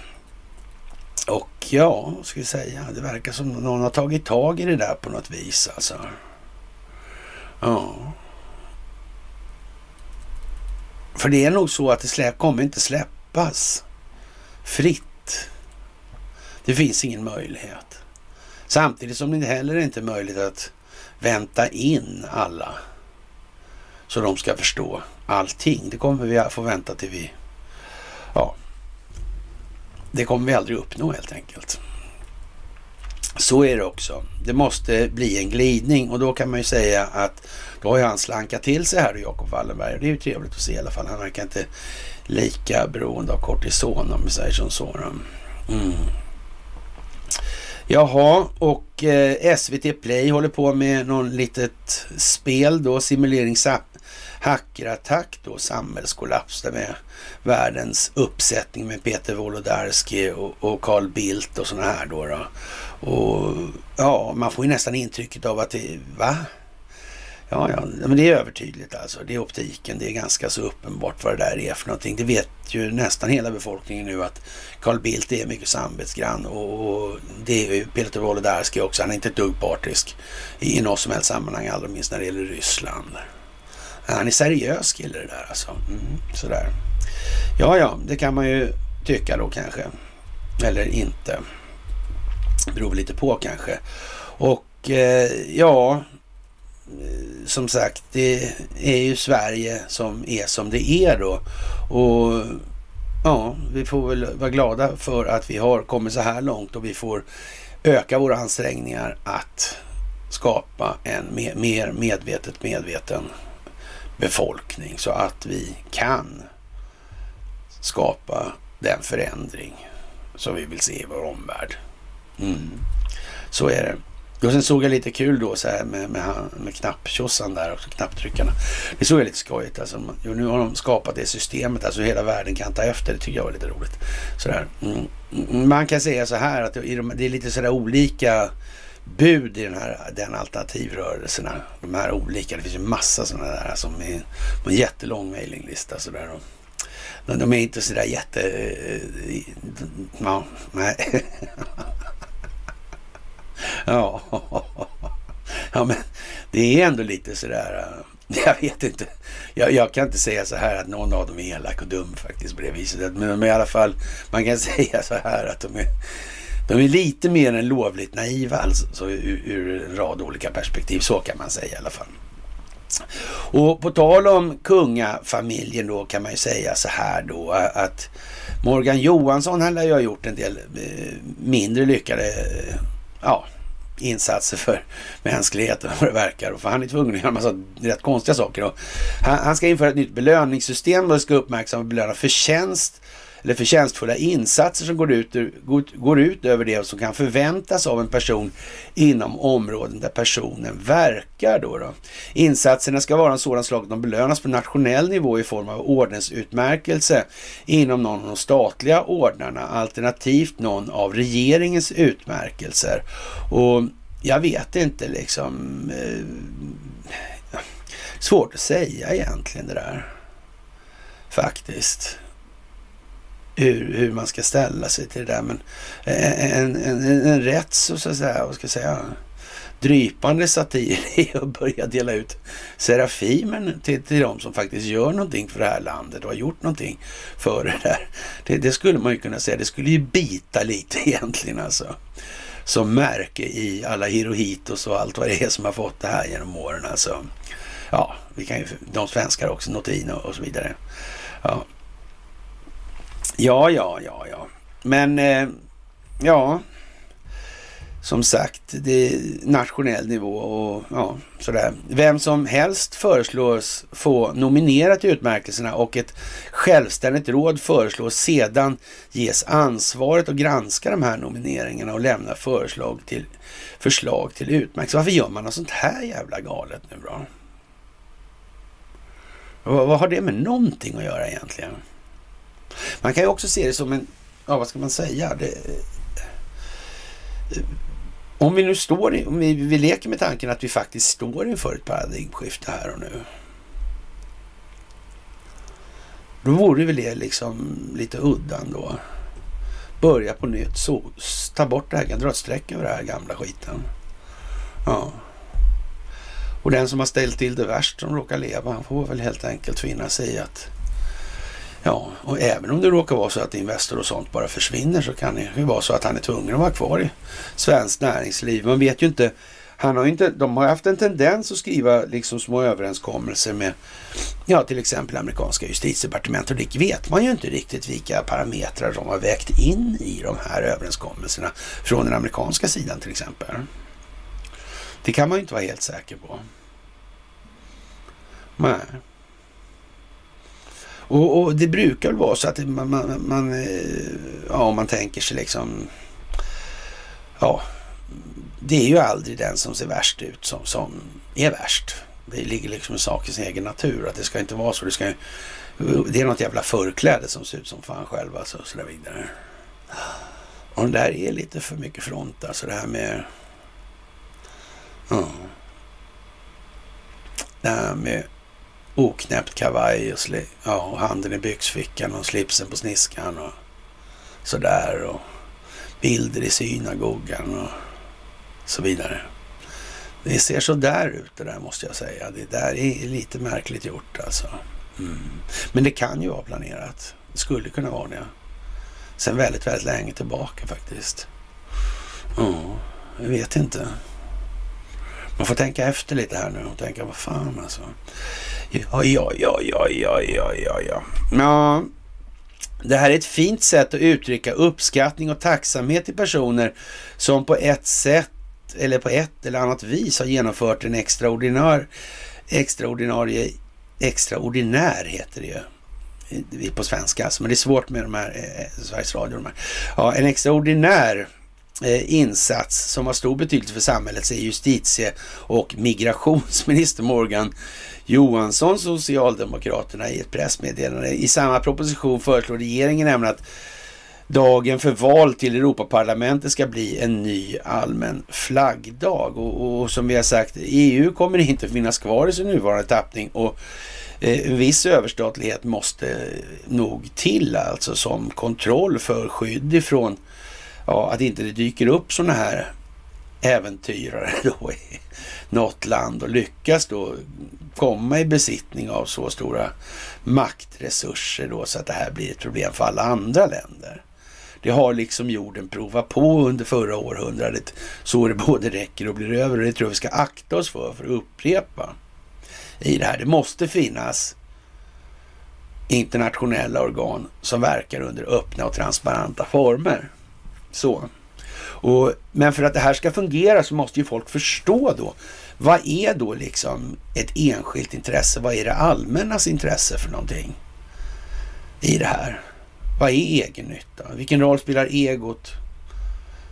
Och ja, vad ska vi säga, det verkar som någon har tagit tag i det där på något vis alltså. Ja. För det är nog så att det slä, kommer inte släppas fritt. Det finns ingen möjlighet. Samtidigt som det heller inte är möjligt att vänta in alla så de ska förstå allting. Det kommer vi få vänta till vi... Ja, det kommer vi aldrig uppnå helt enkelt. Så är det också. Det måste bli en glidning och då kan man ju säga att då har ju han slankat till sig här, Jakob Wallenberg. Det är ju trevligt att se i alla fall. Han verkar inte lika beroende av kortison om vi säger som så. Mm. Jaha, och eh, SVT Play håller på med någon litet spel då, simuleringsapp hackerattack då, samhällskollaps där med världens uppsättning med Peter Wolodarski och, Carl Bildt och sådana här då, då. Och ja, man får ju nästan intrycket av att det, va? Ja, ja, men det är övertydligt alltså. Det är optiken. Det är ganska så uppenbart vad det där är för någonting. Det vet ju nästan hela befolkningen nu att Carl Bildt är mycket samvetsgrann och det är ju Peter Wolodarski också. Han är inte ett dugg partisk i något som helst sammanhang, allra minst när det gäller Ryssland. Han är seriös kille det där alltså. Mm, sådär. Ja, ja, det kan man ju tycka då kanske. Eller inte. Beror lite på kanske. Och eh, ja, eh, som sagt, det är ju Sverige som är som det är då. Och ja, vi får väl vara glada för att vi har kommit så här långt och vi får öka våra ansträngningar att skapa en mer medvetet medveten befolkning så att vi kan skapa den förändring som vi vill se i vår omvärld. Mm. Så är det. Och sen såg jag lite kul då så här med, med, med knapptjossan där också, knapptryckarna. Det såg jag lite skojigt alltså. Jo, nu har de skapat det systemet, alltså hela världen kan ta efter. Det tycker jag var lite roligt. Sådär. Mm. mm man kan säga så här att det är lite sådär olika bud i den här den alternativrörelserna. De här olika, det finns ju massa sådana där som är på en jättelång mejlinglista. Sådär. De, de är inte sådär jätte... Eh, ja, nej. ja. ja, men det är ändå lite sådär... Eh, jag vet inte. Jag, jag, kan inte säga så här att någon av dem är elak och dum faktiskt på det viset. Men de är i alla fall, man kan säga så här att de är de är lite mer än lovligt naiva alltså, ur, ur en rad olika perspektiv. Så kan man säga i alla fall. Och på tal om kungafamiljen då kan man ju säga så här då att Morgan Johansson han lär ju ha gjort en del eh, mindre lyckade eh, ja, insatser för mänskligheten vad det verkar. För han är tvungen att göra en massa rätt konstiga saker. Och han, han ska införa ett nytt belöningssystem och ska uppmärksamma och belöna förtjänst eller förtjänstfulla insatser som går ut, går ut över det som kan förväntas av en person inom områden där personen verkar. Då, då. Insatserna ska vara en sådan slag att de belönas på nationell nivå i form av ordensutmärkelse inom någon av de statliga ordnarna, alternativt någon av regeringens utmärkelser. Och jag vet inte liksom... Eh, svårt att säga egentligen det där. Faktiskt hur, hur man ska ställa sig till det där. Men en, en, en, en rätt så, så att säga, vad ska jag säga, drypande satir är att börja dela ut Serafimen till, till de som faktiskt gör någonting för det här landet och har gjort någonting för det där. Det, det skulle man ju kunna säga, det skulle ju bita lite egentligen alltså. Som märke i alla Hirohitos och allt vad det är som har fått det här genom åren alltså. Ja, vi kan ju, de svenskar också, Notino och så vidare. Ja, Ja, ja, ja, ja. Men eh, ja, som sagt, det är nationell nivå och ja, sådär. Vem som helst föreslås få nominera till utmärkelserna och ett självständigt råd föreslås sedan ges ansvaret att granska de här nomineringarna och lämna förslag till, förslag till utmärkelser. Varför gör man något sånt här jävla galet nu då? Vad, vad har det med någonting att göra egentligen? Man kan ju också se det som en, ja vad ska man säga? Det, om vi nu står i, om vi, vi leker med tanken att vi faktiskt står inför ett paradigmskifte här och nu. Då vore väl det liksom lite udda då. Börja på nytt, så, ta bort det här, dra ett streck över det här gamla skiten. Ja. Och den som har ställt till det värst som råkar leva, han får väl helt enkelt finna sig i att Ja, och även om det råkar vara så att Investor och sånt bara försvinner så kan det ju vara så att han är tvungen att vara kvar i svenskt näringsliv. Man vet ju inte. Han har inte, de har haft en tendens att skriva liksom små överenskommelser med ja, till exempel amerikanska justitiedepartementet och det vet man ju inte riktigt vilka parametrar de har vägt in i de här överenskommelserna från den amerikanska sidan till exempel. Det kan man ju inte vara helt säker på. Nej. Och, och, det brukar väl vara så att man, man, man, eh, ja, om man tänker sig liksom, ja, det är ju aldrig den som ser värst ut som, som är värst. Det ligger liksom i sakens egen natur att det ska inte vara så. Det, ska, det är något jävla förkläde som ser ut som fan själv alltså, och så där vidare. Och det där är lite för mycket front alltså det här med, ja, det här med oknäppt kavaj och, ja, och handen i byxfickan och slipsen på sniskan och sådär. Och bilder i synagogan och så vidare. Det ser så där ut det där måste jag säga. Det där är lite märkligt gjort alltså. Mm. Men det kan ju vara planerat. Det skulle kunna vara det. Sen väldigt, väldigt länge tillbaka faktiskt. Ja, jag vet inte. Man får tänka efter lite här nu och tänka vad fan alltså. Ja, ja, ja, ja, ja, ja, ja, ja. Ja, det här är ett fint sätt att uttrycka uppskattning och tacksamhet till personer som på ett sätt eller på ett eller annat vis har genomfört en extraordinär, extraordinarie, extraordinär heter det ju på svenska alltså, men det är svårt med de här, eh, eh Sveriges Radio, de här. Ja, en extraordinär Eh, insats som har stor betydelse för samhället, säger justitie och migrationsminister Morgan Johansson, Socialdemokraterna, i ett pressmeddelande. I samma proposition föreslår regeringen nämligen att dagen för val till Europaparlamentet ska bli en ny allmän flaggdag. Och, och som vi har sagt, EU kommer inte finnas kvar i sin nuvarande tappning och eh, en viss överstatlighet måste nog till alltså som kontroll för skydd ifrån ja, att inte det dyker upp sådana här äventyrare då i något land och lyckas då komma i besittning av så stora maktresurser då så att det här blir ett problem för alla andra länder. Det har liksom jorden provat på under förra århundradet så det både räcker och blir över och det tror jag vi ska akta oss för, för att upprepa i det här. Det måste finnas internationella organ som verkar under öppna och transparenta former. Så. Och, men för att det här ska fungera så måste ju folk förstå då. Vad är då liksom ett enskilt intresse? Vad är det allmännas intresse för någonting i det här? Vad är egennytta? Vilken roll spelar egot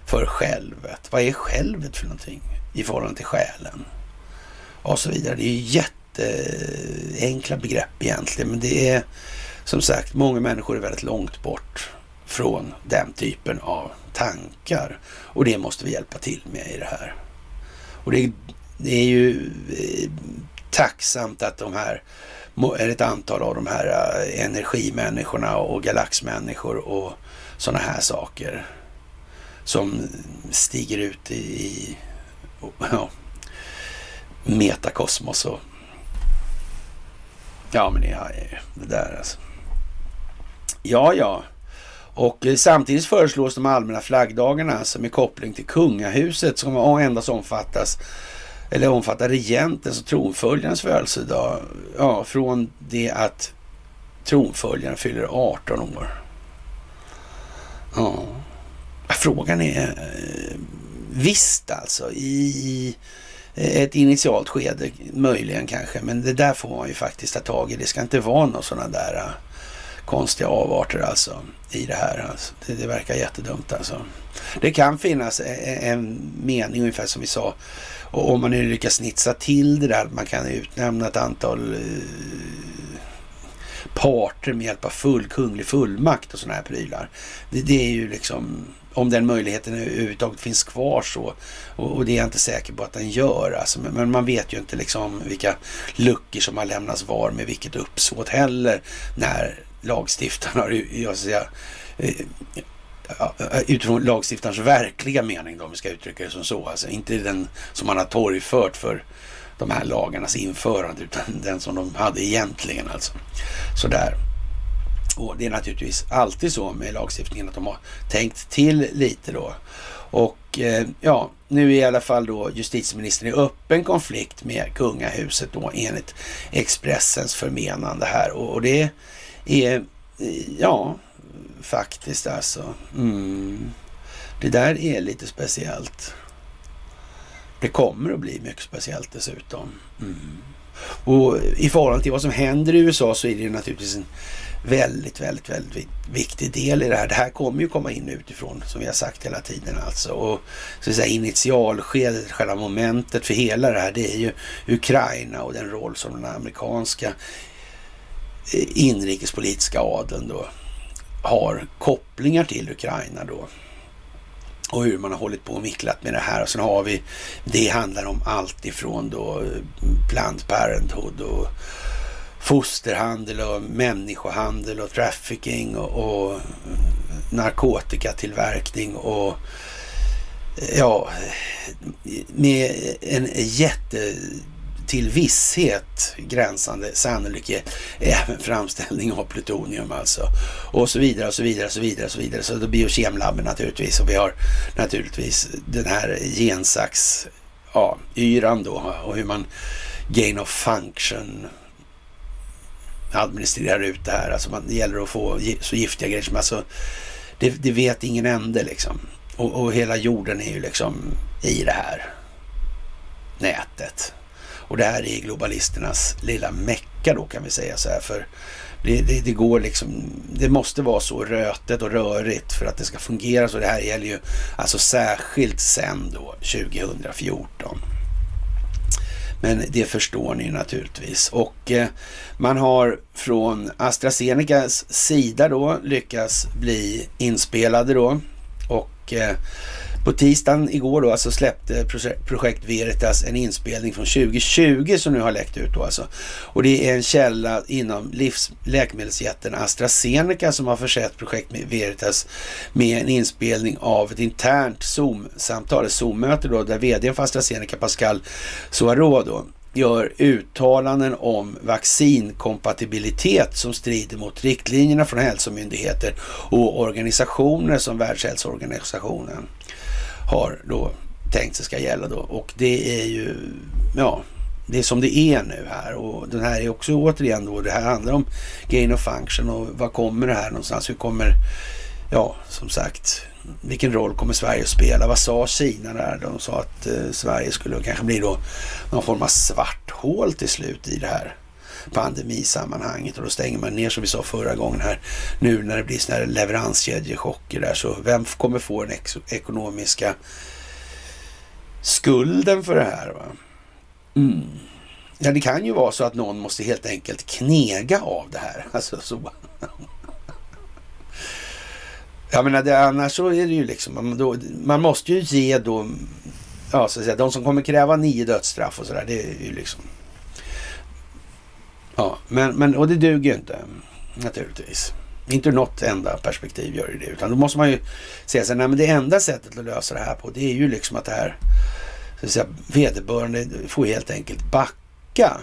för självet? Vad är självet för någonting i förhållande till själen? Och så vidare. Det är ju jätteenkla begrepp egentligen, men det är som sagt, många människor är väldigt långt bort från den typen av tankar. Och det måste vi hjälpa till med i det här. Och det, det är ju eh, tacksamt att de här, ett antal av de här eh, energimänniskorna och galaxmänniskor och sådana här saker som stiger ut i, i ja, metakosmos och ja men det, är det där alltså. Ja, ja. Och eh, samtidigt föreslås de allmänna flaggdagarna som är koppling till kungahuset som endast omfattas eller omfattar regentens och tronföljarens födelsedag. Ja, från det att tronföljaren fyller 18 år. Ja. Frågan är, eh, visst alltså i ett initialt skede möjligen kanske, men det där får man ju faktiskt ta tag i. Det ska inte vara några sådana där eh, konstiga avarter alltså i det här. Alltså. Det, det, verkar jättedumt alltså. Det kan finnas en, en mening ungefär som vi sa och om man nu lyckas snitsa till det där, man kan utnämna ett antal eh, parter med hjälp av full kunglig fullmakt och sådana här prylar. Det, det är ju liksom om den möjligheten överhuvudtaget finns kvar så. Och, och, det är jag inte säker på att den gör. Alltså, men, men, man vet ju inte liksom vilka luckor som har lämnats var med vilket uppsåt heller när lagstiftarna, har, jag säga, eh, utifrån lagstiftarens verkliga mening då, om vi ska uttrycka det som så. Alltså inte den som man har torgfört för de här lagarnas införande utan den som de hade egentligen alltså. Sådär. Och det är naturligtvis alltid så med lagstiftningen att de har tänkt till lite då. Och eh, ja, nu är i alla fall då justitieministern i öppen konflikt med kungahuset då enligt Expressens förmenande här. Och, och det är, ja, faktiskt alltså. Mm, det där är lite speciellt. Det kommer att bli mycket speciellt dessutom. Mm. Och i förhållande till vad som händer i USA så är det naturligtvis en väldigt, väldigt, väldigt viktig del i det här. Det här kommer ju komma in utifrån som vi har sagt hela tiden alltså. Och så att säga, initialskedet, själva momentet för hela det här, det är ju Ukraina och den roll som den amerikanska inrikespolitiska adeln då har kopplingar till Ukraina då. Och hur man har hållit på och micklat med det här. Och sen har vi, det handlar om allt ifrån då Planned Parenthood och fosterhandel och människohandel och trafficking och, och narkotikatillverkning och ja, med en jätte till visshet gränsande sannolikhet även framställning av plutonium alltså. Och så vidare och så vidare och så vidare och så vidare. Så då biokemlabben naturligtvis och vi har naturligtvis den här gensax ja, yran då och hur man gain of function administrerar ut det här. Alltså man, det gäller att få så giftiga grejer som alltså, det, det vet ingen ände liksom. Och, och, hela jorden är ju liksom i det här nätet. Och det här är globalisternas lilla mecka då kan vi säga så här. För det, det, det, går liksom, det måste vara så rötet och rörigt för att det ska fungera så. Det här gäller ju alltså särskilt sen då 2014. Men det förstår ni naturligtvis. Och eh, man har från AstraZenecas sida då lyckats bli inspelade då. Och eh, på tisdagen igår då alltså släppte Projekt Veritas en inspelning från 2020 som nu har läckt ut då alltså. Och det är en källa inom livs, läkemedelsjätten AstraZeneca som har försett Projekt Veritas med en inspelning av ett internt Zoom-samtal, ett Zoom-möte då, där vdn för AstraZeneca Pascal Soarå då gör uttalanden om vaccinkompatibilitet som strider mot riktlinjerna från hälsomyndigheter och organisationer som Världshälsoorganisationen har då tänkt sig ska gälla då. Och det är ju, ja, det är som det är nu här och den här är också återigen då, det här handlar om gain of function och vad kommer det här någonstans? Hur kommer, ja, som sagt, vilken roll kommer Sverige att spela? Vad sa Kina där? De sa att eh, Sverige skulle kanske bli då någon form av svart hål till slut i det här pandemisammanhanget och då stänger man ner som vi sa förra gången här nu när det blir sådana här leveranskedjechocker där så vem kommer få den ekonomiska skulden för det här? Va? Mm. Ja, det kan ju vara så att någon måste helt enkelt knega av det här. Alltså så. Jag menar, det, annars så är det ju liksom, man, då, man måste ju ge då, ja så att säga, de som kommer kräva nio dödsstraff och sådär, det är ju liksom Ja, men, men, och det duger ju inte naturligtvis. Inte ur något enda perspektiv gör det utan då måste man ju säga sig, nej men det enda sättet att lösa det här på det är ju liksom att det här, så att säga, vederbörande får helt enkelt backa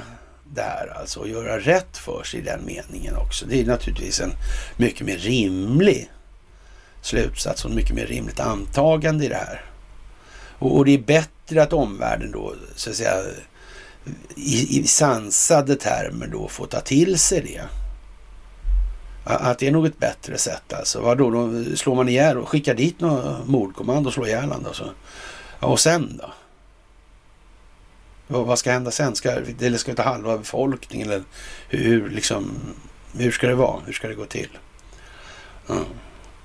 där alltså och göra rätt för sig i den meningen också. Det är naturligtvis en mycket mer rimlig slutsats och mycket mer rimligt antagande i det här. Och, och det är bättre att omvärlden då så att säga i, i sansade termer då få ta till sig det. Att det är nog ett bättre sätt alltså. Vadå, då slår man ihjäl och skickar dit något mordkommando och slår ihjäl honom alltså. Ja, och sen då? Vad ska hända sen? Ska, eller ska vi ta halva befolkningen? Eller hur, liksom, hur ska det vara? Hur ska det gå till? Mm.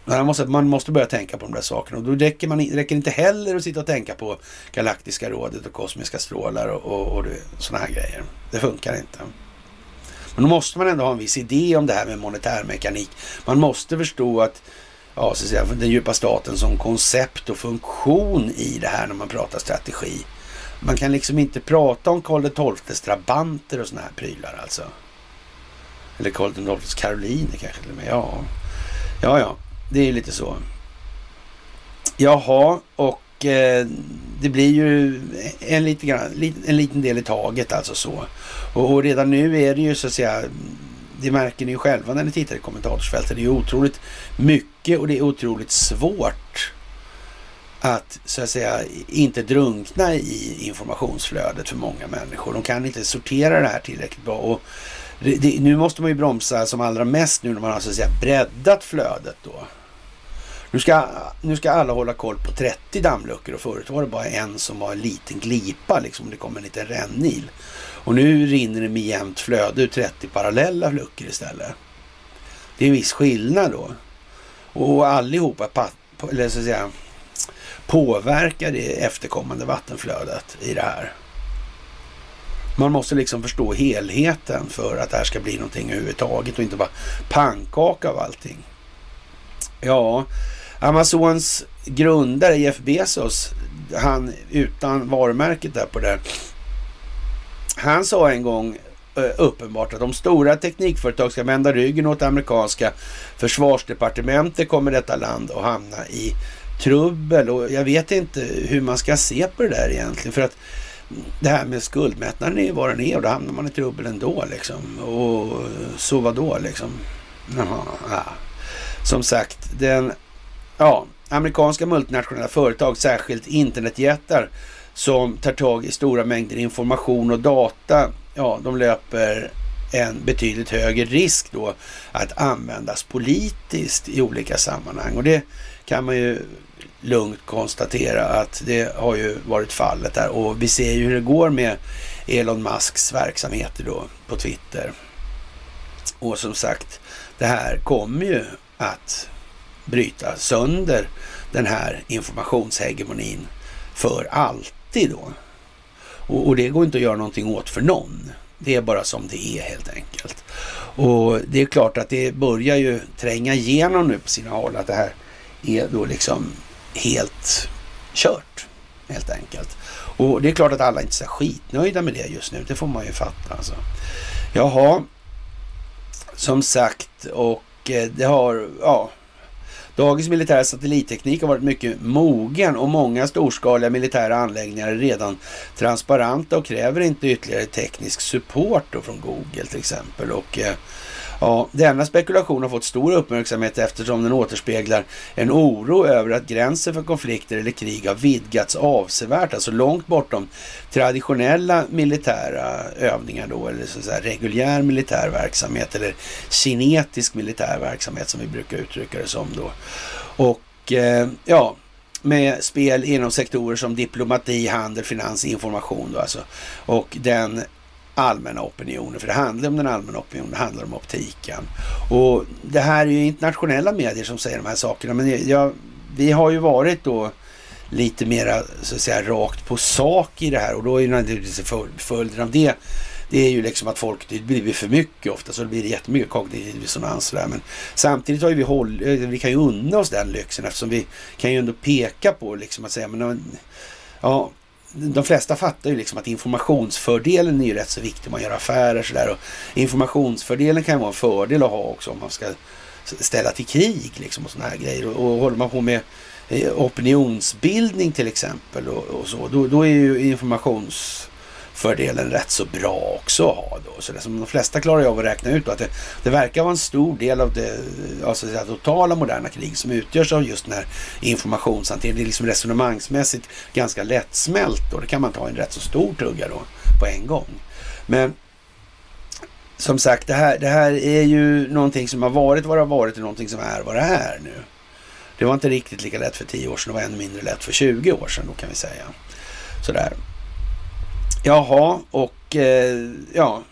Man måste, man måste börja tänka på de där sakerna. Och då räcker, man, räcker inte heller att sitta och tänka på Galaktiska rådet och kosmiska strålar och, och, och sådana här grejer. Det funkar inte. Men då måste man ändå ha en viss idé om det här med monetärmekanik. Man måste förstå att ja, så att säga, den djupa staten som koncept och funktion i det här när man pratar strategi. Man kan liksom inte prata om Karl XIIs drabanter och sådana här prylar alltså. Eller Karl XIIs karoliner kanske till och med. Ja, ja, ja det är ju lite så. Jaha, och eh, det blir ju en, lite grann, en liten del i taget alltså så. Och, och, redan nu är det ju så att säga, det märker ni ju själva när ni tittar i kommentarsfältet. Det är ju otroligt mycket och det är otroligt svårt att så att säga inte drunkna i informationsflödet för många människor. De kan inte sortera det här tillräckligt bra. Och det, det, nu måste man ju bromsa som allra mest nu när man har så att säga breddat flödet då. Nu ska, nu ska alla hålla koll på 30 dammluckor och förut var det bara en som var en liten glipa liksom. Det kom en liten rännil. Och nu rinner det med jämnt flöde ur 30 parallella luckor istället. Det är en viss skillnad då. Och allihopa eller så att säga, påverkar det efterkommande vattenflödet i det här. Man måste liksom förstå helheten för att det här ska bli någonting överhuvudtaget och inte bara pannkaka av allting. Ja, Amazons grundare Jeff Bezos, han utan varumärket där på det. Han sa en gång eh, uppenbart att om stora teknikföretag ska vända ryggen åt amerikanska försvarsdepartementet kommer detta land att hamna i trubbel och jag vet inte hur man ska se på det där egentligen för att det här med skuldmättnaden är ju vad den är och då hamnar man i trubbel ändå liksom. Och så vadå liksom? Jaha, ja. Som sagt, den ja, amerikanska multinationella företag, särskilt internetjättar som tar tag i stora mängder information och data, ja, de löper en betydligt högre risk då att användas politiskt i olika sammanhang. Och det kan man ju lugnt konstatera att det har ju varit fallet där. Och vi ser ju hur det går med Elon Musks verksamheter då på Twitter. Och som sagt, det här kommer ju att bryta sönder den här informationshegemonin för alltid då. Och, och, det går inte att göra någonting åt för någon. Det är bara som det är helt enkelt. Och det är klart att det börjar ju tränga igenom nu på sina håll att det här är då liksom helt kört helt enkelt. Och det är klart att alla inte är skitnöjda med det just nu. Det får man ju fatta alltså. Jaha, som sagt och Eh, det har, ja, Dagens militära satellitteknik har varit mycket mogen och många storskaliga militära anläggningar är redan transparenta och kräver inte ytterligare teknisk support från Google till exempel. Och eh, Ja, denna spekulation har fått stor uppmärksamhet eftersom den återspeglar en oro över att gränsen för konflikter eller krig har vidgats avsevärt, alltså långt bortom traditionella militära övningar då, eller så att säga reguljär militär verksamhet eller kinetisk militär verksamhet som vi brukar uttrycka det som då. Och eh, ja, med spel inom sektorer som diplomati, handel, finans, information då alltså. Och den allmänna opinionen, för det handlar om den allmänna opinionen, det handlar om optiken. Och det här är ju internationella medier som säger de här sakerna, men jag, vi har ju varit då lite mera så att säga rakt på sak i det här och då är ju naturligtvis följden av det det är ju liksom att folk, det blir för mycket ofta så det blir jättemycket kognitiv dissonans där. Men samtidigt har ju vi håll, eh, vi kan ju unna oss den lyxen eftersom vi kan ju ändå peka på liksom att säga men ja, de flesta fattar ju liksom att informationsfördelen är ju rätt så viktig om man gör affärer sådär. Och informationsfördelen kan ju vara en fördel att ha också om man ska ställa till krig liksom och sådana här grejer. Och, och håller man på med eh, opinionsbildning till exempel och, och så, då, då, är ju informations fördelen rätt så bra också att ha då. Så det som de flesta klarar av att räkna ut då, att det, det verkar vara en stor del av det, alltså det totala moderna krig som utgörs av just den här informationshanteringen. Det är liksom resonemangsmässigt ganska lättsmält och det kan man ta en rätt så stor tugga då på en gång. Men som sagt, det här, det här är ju någonting som har varit vad det har varit och någonting som är vad det är nu. Det var inte riktigt lika lätt för 10 år sedan, det var ännu mindre lätt för 20 år sedan då kan vi säga. Sådär. Jaha, och eh, ja,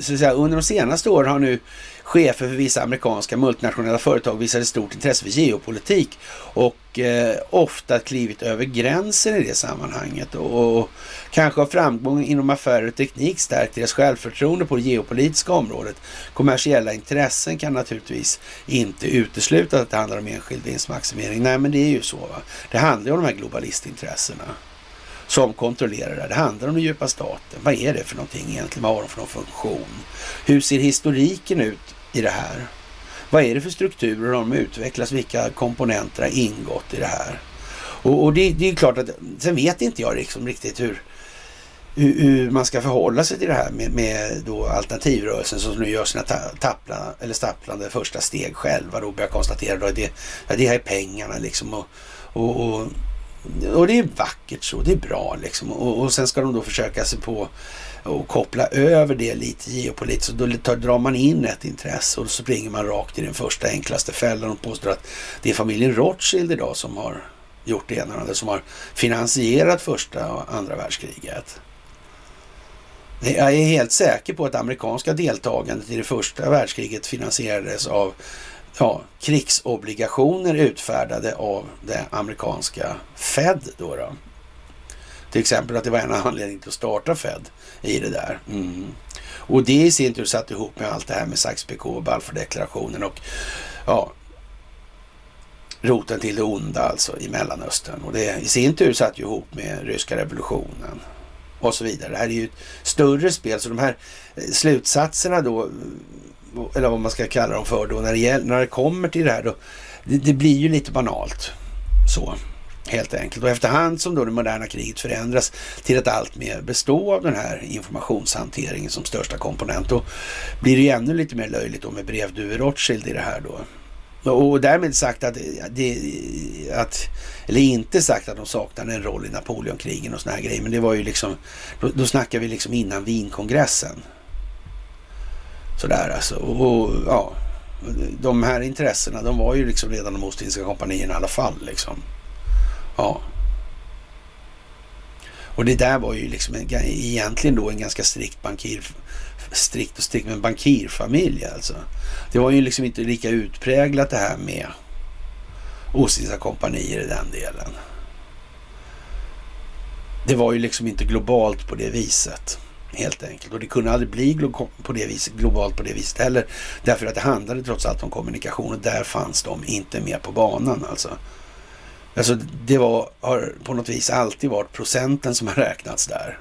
så att säga, under de senaste åren har nu chefer för vissa amerikanska multinationella företag visat ett stort intresse för geopolitik och eh, ofta klivit över gränsen i det sammanhanget och, och kanske har framgång inom affärer och teknik stärkt deras självförtroende på det geopolitiska området. Kommersiella intressen kan naturligtvis inte utesluta att det handlar om enskild vinstmaximering. Nej, men det är ju så. Va? Det handlar ju om de här globalistintressena som kontrollerar det. Det handlar om den djupa staten. Vad är det för någonting egentligen? Vad har de för någon funktion? Hur ser historiken ut i det här? Vad är det för strukturer de utvecklas? Vilka komponenter har ingått i det här? Och, och det, det, är klart att, sen vet inte jag liksom riktigt hur, hur, hur, man ska förhålla sig till det här med, med då alternativrörelsen som nu gör sina tappla, eller stapplande första steg själva då börjar konstatera att det, ja, det här är pengarna liksom och, och, och och det är vackert så, det är bra liksom. Och, och sen ska de då försöka sig på och koppla över det lite geopolitiskt. Då tar, drar man in ett intresse och så springer man rakt i den första enklaste fällan och påstår att det är familjen Rothschild idag som har gjort det ena och det som har finansierat första och andra världskriget. Jag är helt säker på att amerikanska deltagandet i det första världskriget finansierades av ja, krigsobligationer utfärdade av det amerikanska Fed. Då, då. Till exempel att det var en anledning till att starta Fed i det där. Mm. Och det i sin tur satt ihop med allt det här med Sykes-Picot och Balfourdeklarationen och ja, roten till det onda alltså i Mellanöstern. Och det i sin tur satt ju ihop med ryska revolutionen och så vidare. Det här är ju ett större spel, så de här eh, slutsatserna då eller vad man ska kalla dem för då, när det, gäller, när det kommer till det här då, det, det blir ju lite banalt så helt enkelt. Och efterhand som då det moderna kriget förändras till att allt mer bestå av den här informationshanteringen som största komponent, då blir det ju ännu lite mer löjligt då med brevduvor Rothschild i det här då. Och därmed sagt att, det, att, eller inte sagt att de saknade en roll i Napoleonkrigen och såna här grejer, men det var ju liksom, då, då snackar vi liksom innan Wienkongressen. Sådär alltså. Och, ja, de här intressena, de var ju liksom redan de Ostindiska kompanierna i alla fall liksom. Ja. Och det där var ju liksom en, egentligen då en ganska strikt bankir, strikt och strikt, men bankirfamilj alltså. Det var ju liksom inte lika utpräglat det här med Ostindiska kompanier i den delen. Det var ju liksom inte globalt på det viset. Helt enkelt. Och det kunde aldrig bli på det viset, globalt på det viset heller. Därför att det handlade trots allt om kommunikation och där fanns de inte med på banan alltså. Alltså det var, har på något vis alltid varit procenten som har räknats där.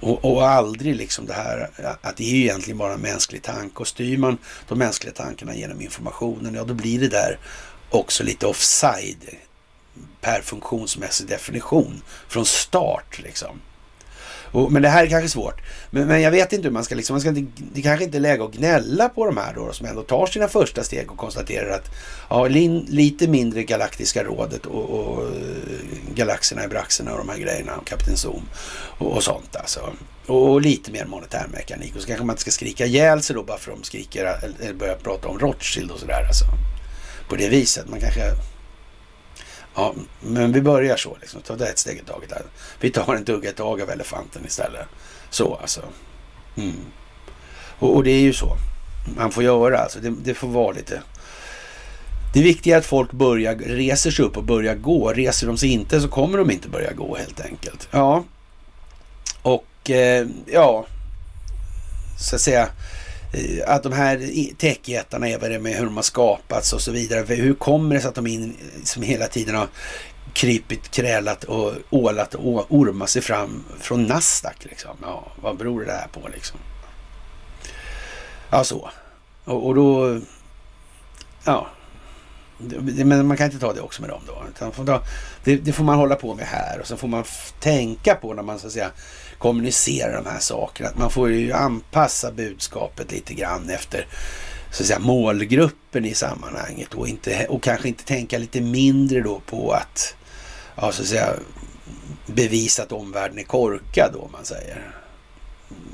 Och, och aldrig liksom det här att det är ju egentligen bara en mänsklig tanke och styr man de mänskliga tankarna genom informationen, ja då blir det där också lite offside per funktionsmässig definition från start liksom. Och, men det här är kanske svårt. Men, men jag vet inte hur man ska liksom, man ska inte, det kanske inte är läge att gnälla på de här då som ändå tar sina första steg och konstaterar att ja, lin, lite mindre Galaktiska rådet och, och eh, galaxerna i braxerna och de här grejerna, och Kapten Zoom och, och sånt alltså. Och, och, lite mer monetärmekanik. Och så kanske man inte ska skrika ihjäl sig då bara för att de skriker eller börjar prata om Rothschild och sådär alltså. På det viset. Man kanske Ja, men vi börjar så liksom. Ta det ett steg i taget. Vi tar en tugga i taget av elefanten istället. Så alltså. Mm. Och, och, det är ju så man får göra alltså. Det, det, får vara lite. Det viktiga är att folk börjar, reser sig upp och börjar gå. Reser de sig inte så kommer de inte börja gå helt enkelt. Ja, och eh, ja, så att säga Eh, att de här techjättarna är vad det med hur de har skapats och så vidare. Hur kommer det sig att de in, som hela tiden har krypit, krälat och ålat och ormat sig fram från Nasdaq liksom? Ja, vad beror det här på liksom? Ja, så. Och, och då... Ja. Men man kan inte ta det också med dem då. Utan det, det, får man hålla på med här och så får man tänka på när man så att säga kommunicera de här sakerna. Att man får ju anpassa budskapet lite grann efter så att säga, målgruppen i sammanhanget och, inte, och kanske inte tänka lite mindre då på att, ja, så att säga, bevisa att omvärlden är korkad då, man säger.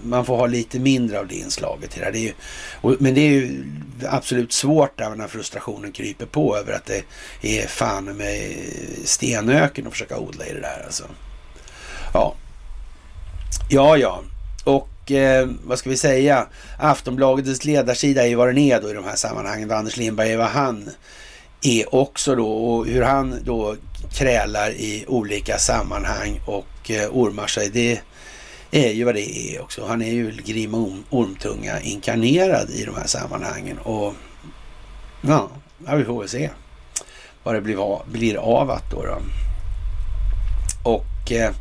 man får ha lite mindre av det inslaget i det här. Det är ju, och, men det är ju absolut svårt där när frustrationen kryper på över att det är fan med stenöken att försöka odla i det där alltså. Ja, ja, ja. Och eh, vad ska vi säga? Aftonbladets ledarsida är ju vad den är då i de här sammanhangen. Anders Lindberg är vad han är också då och hur han då krälar i olika sammanhang och eh, ormar sig. Det är ju vad det är också. Han är ju Grim Ormtunga inkarnerad i de här sammanhangen och ja, vi får väl se vad det blir, blir av att då. då. Och eh,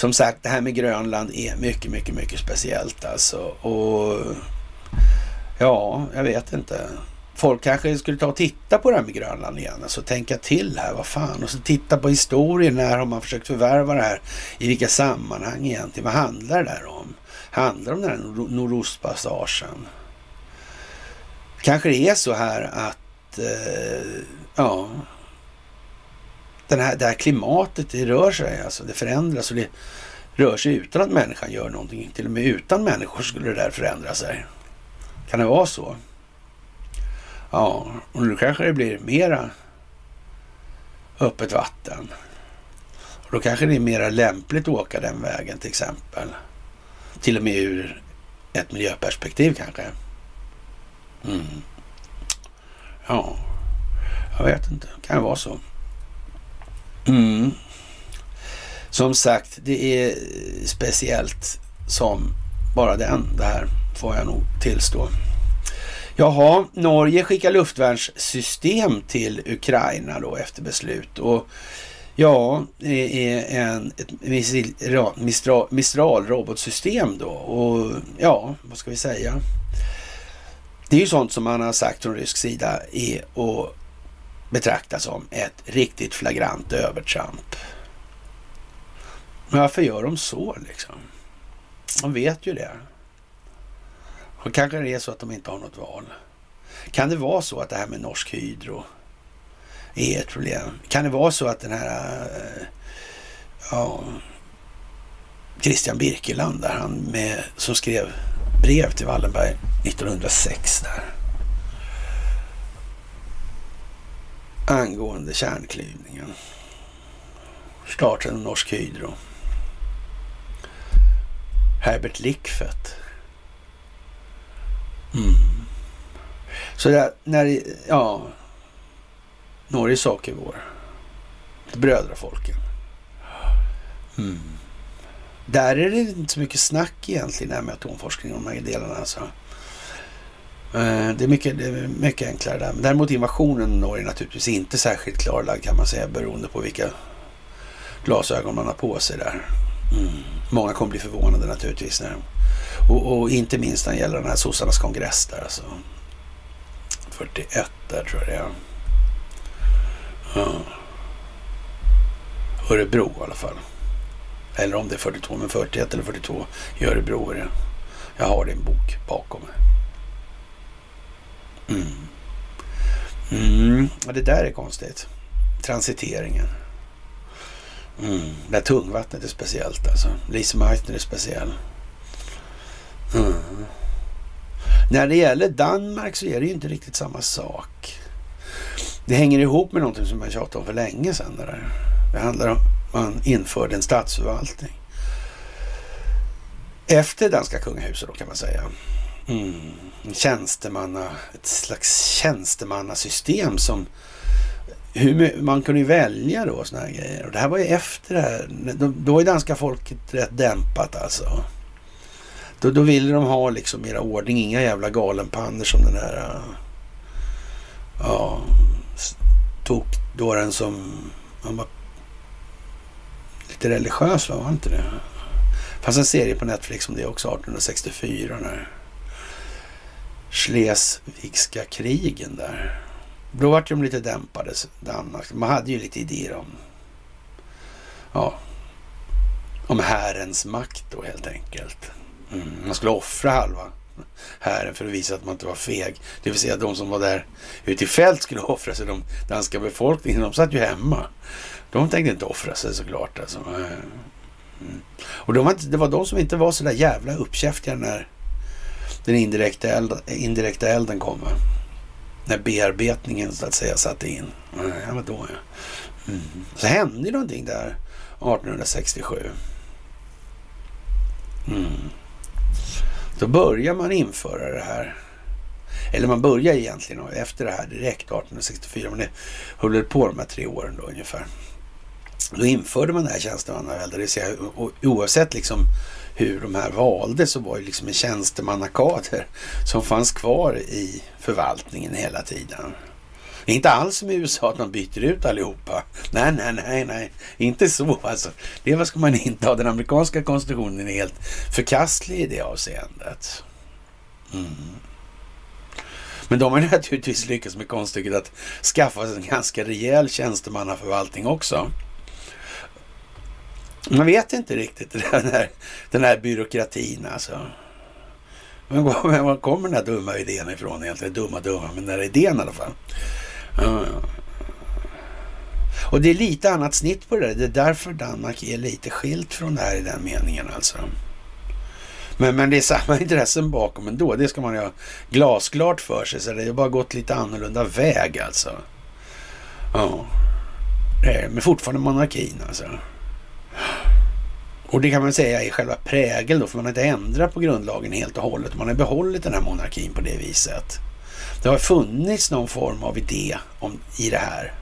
som sagt, det här med Grönland är mycket, mycket, mycket speciellt alltså. Och ja, jag vet inte folk kanske skulle ta och titta på det här med Grönland igen. Alltså tänka till här, vad fan. Och så titta på historien. När har man försökt förvärva det här? I vilka sammanhang egentligen? Vad handlar det där om? Handlar det om den här nordostpassagen? Kanske det är så här att, eh, ja, den här, det här klimatet, det rör sig alltså. Det förändras och det rör sig utan att människan gör någonting. Till och med utan människor skulle det där förändra sig. Kan det vara så? Ja, och nu kanske det blir mera öppet vatten. Och då kanske det är mera lämpligt att åka den vägen till exempel. Till och med ur ett miljöperspektiv kanske. Mm. Ja, jag vet inte. Kan det vara så? Mm. Som sagt, det är speciellt som bara den det här, får jag nog tillstå. Jaha, Norge skickar luftvärnssystem till Ukraina då efter beslut. Och ja, det är en, ett Mistral, Mistral robotsystem då. Och ja, vad ska vi säga? Det är ju sånt som man har sagt från rysk sida är att betraktas som ett riktigt flagrant övertramp. Men varför gör de så liksom? De vet ju det. Och kanske det är så att de inte har något val. Kan det vara så att det här med Norsk Hydro är ett problem? Kan det vara så att den här eh, ja, Christian Birkeland, där han med, som skrev brev till Wallenberg 1906 där. Angående kärnklyvningen. Starten av Norsk Hydro. Herbert Lickfett Mm. Så där, när, ja, några saker vår. Brödrafolken. Mm. Där är det inte så mycket snack egentligen med atomforskning och de här delarna. Alltså. Eh, det är, mycket, det är mycket enklare där. Däremot invasionen i Norge är naturligtvis inte särskilt klarlagd kan man säga beroende på vilka glasögon man har på sig där. Mm. Många kommer bli förvånade naturligtvis när och, och, inte minst när det gäller den här sossarnas kongress där alltså. 41 där tror jag det är. Ja. Örebro i alla fall. Eller om det är 42, men 41 eller 42 i Örebro är det. Jag har din bok bakom mig. Mm. Mm. Ja, det där är konstigt. Transiteringen. Mm. Det här tungvattnet är speciellt alltså. Lise Meitner är speciell. Mm. När det gäller Danmark så är det ju inte riktigt samma sak. Det hänger ihop med någonting som man tjatade om för länge sedan. Det, där. det handlar om att man införde en statsförvaltning. Efter danska kungahuset då kan man säga. Mm. Tjänstemanna, ett slags tjänstemannasystem som hur, man kunde ju välja då sådana här grejer. Och det här var ju efter det här. Då, då ju danska folket rätt dämpat alltså. Då, då ville de ha liksom mera ordning, inga jävla galenpannor som den här äh, ja, tokdåren som han var lite religiös va, var inte det? Fanns en serie på Netflix om det också, 1864 när Schleswigska krigen där. Då vart de lite dämpade, Danmark. Man hade ju lite idéer om, ja, om härens makt då helt enkelt. Mm, man skulle offra halva hären för att visa att man inte var feg. Det vill säga de som var där ute i fält skulle offra sig. De danska befolkningen, de satt ju hemma. De tänkte inte offra sig såklart. Alltså. Mm. Och de var inte, det var de som inte var så där jävla uppkäftiga när den indirekta, eld, indirekta elden kom. När bearbetningen så att säga satte in. Ja, vadå ja. Mm. Så hände ju någonting där 1867. Mm. Då börjar man införa det här. Eller man börjar egentligen efter det här direkt 1864. Men det höll på de här tre åren då ungefär. Då införde man det här tjänstemannaväldet. Det vill säga oavsett liksom hur de här valdes så var ju liksom en tjänstemannakader som fanns kvar i förvaltningen hela tiden. Det är inte alls som i USA att man byter ut allihopa. Nej, nej, nej, nej. Inte så alltså. Det ska man inte ha. Den amerikanska konstitutionen är helt förkastlig i det avseendet. Mm. Men de har naturligtvis lyckats med konststycket att skaffa sig en ganska rejäl tjänstemannaförvaltning också. Man vet inte riktigt den här, den här byråkratin alltså. Men var kommer den här dumma idén ifrån egentligen? Dumma, dumma, men den här idén i alla fall. Och det är lite annat snitt på det där. Det är därför Danmark är lite skilt från det här i den meningen alltså. Men, men det är samma intressen bakom ändå. Det ska man ju ha glasklart för sig. Så det har bara gått lite annorlunda väg alltså. Ja. Men fortfarande monarkin alltså. Och det kan man säga är själva prägeln då, för man har inte ändrat på grundlagen helt och hållet. Man har behållit den här monarkin på det viset. Det har funnits någon form av idé om, i det här.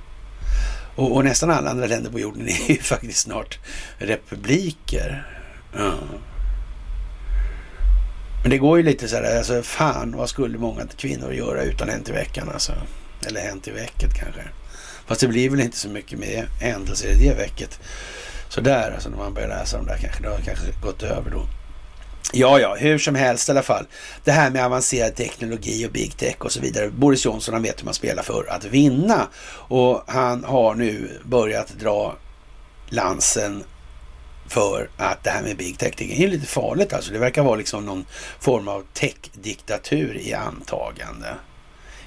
Och, och nästan alla andra länder på jorden är ju faktiskt snart republiker. Mm. Men det går ju lite så här, alltså fan vad skulle många kvinnor göra utan Hänt i veckan alltså. Eller Hänt i vecket kanske. Fast det blir väl inte så mycket med händelser i det vecket. Sådär, alltså när man börjar läsa de där kanske det har kanske gått över då. Ja, ja, hur som helst i alla fall. Det här med avancerad teknologi och big tech och så vidare. Boris Johnson han vet hur man spelar för att vinna. Och han har nu börjat dra lansen för att det här med big tech, det är lite farligt alltså. Det verkar vara liksom någon form av tech-diktatur i antagande.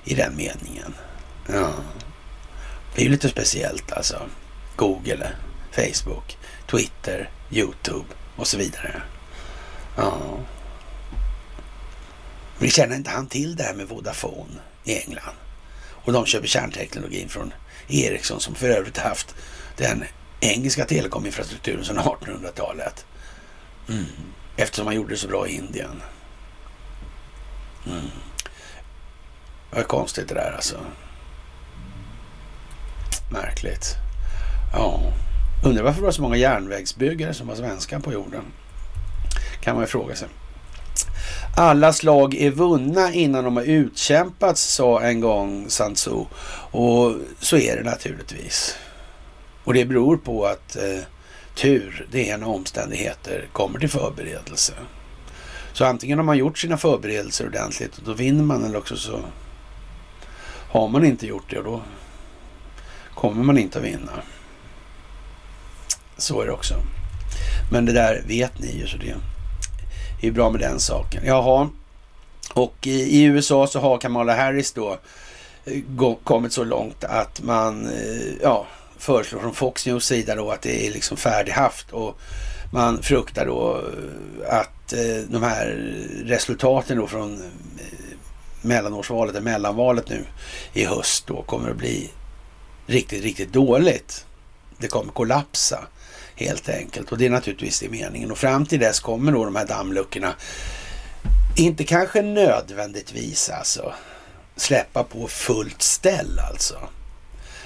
I den meningen. Ja. Det är ju lite speciellt alltså. Google, Facebook, Twitter, YouTube och så vidare. Ja. Men känner inte han till det här med Vodafone i England? Och de köper kärnteknologin från Ericsson som för övrigt haft den engelska telekominfrastrukturen sedan 1800-talet. Mm. Eftersom man gjorde det så bra i Indien. Mm. Vad konstigt det där alltså. Märkligt. Ja. Undrar varför det var så många järnvägsbyggare som var svenskar på jorden. Kan man ju fråga sig. Alla slag är vunna innan de har utkämpats, sa en gång Sun Tzu. Och så är det naturligtvis. Och det beror på att eh, tur, det är när omständigheter kommer till förberedelse. Så antingen har man gjort sina förberedelser ordentligt och då vinner man eller också så har man inte gjort det och då kommer man inte att vinna. Så är det också. Men det där vet ni ju så det är bra med den saken. Jaha, och i, i USA så har Kamala Harris då eh, kommit så långt att man eh, ja, föreslår från Fox News sida då att det är liksom färdighaft och man fruktar då eh, att de här resultaten då från mellanårsvalet, eller mellanvalet nu i höst då kommer att bli riktigt, riktigt dåligt. Det kommer kollapsa helt enkelt. Och det är naturligtvis det meningen. Och fram till dess kommer då de här dammluckorna inte kanske nödvändigtvis alltså släppa på fullt ställ alltså.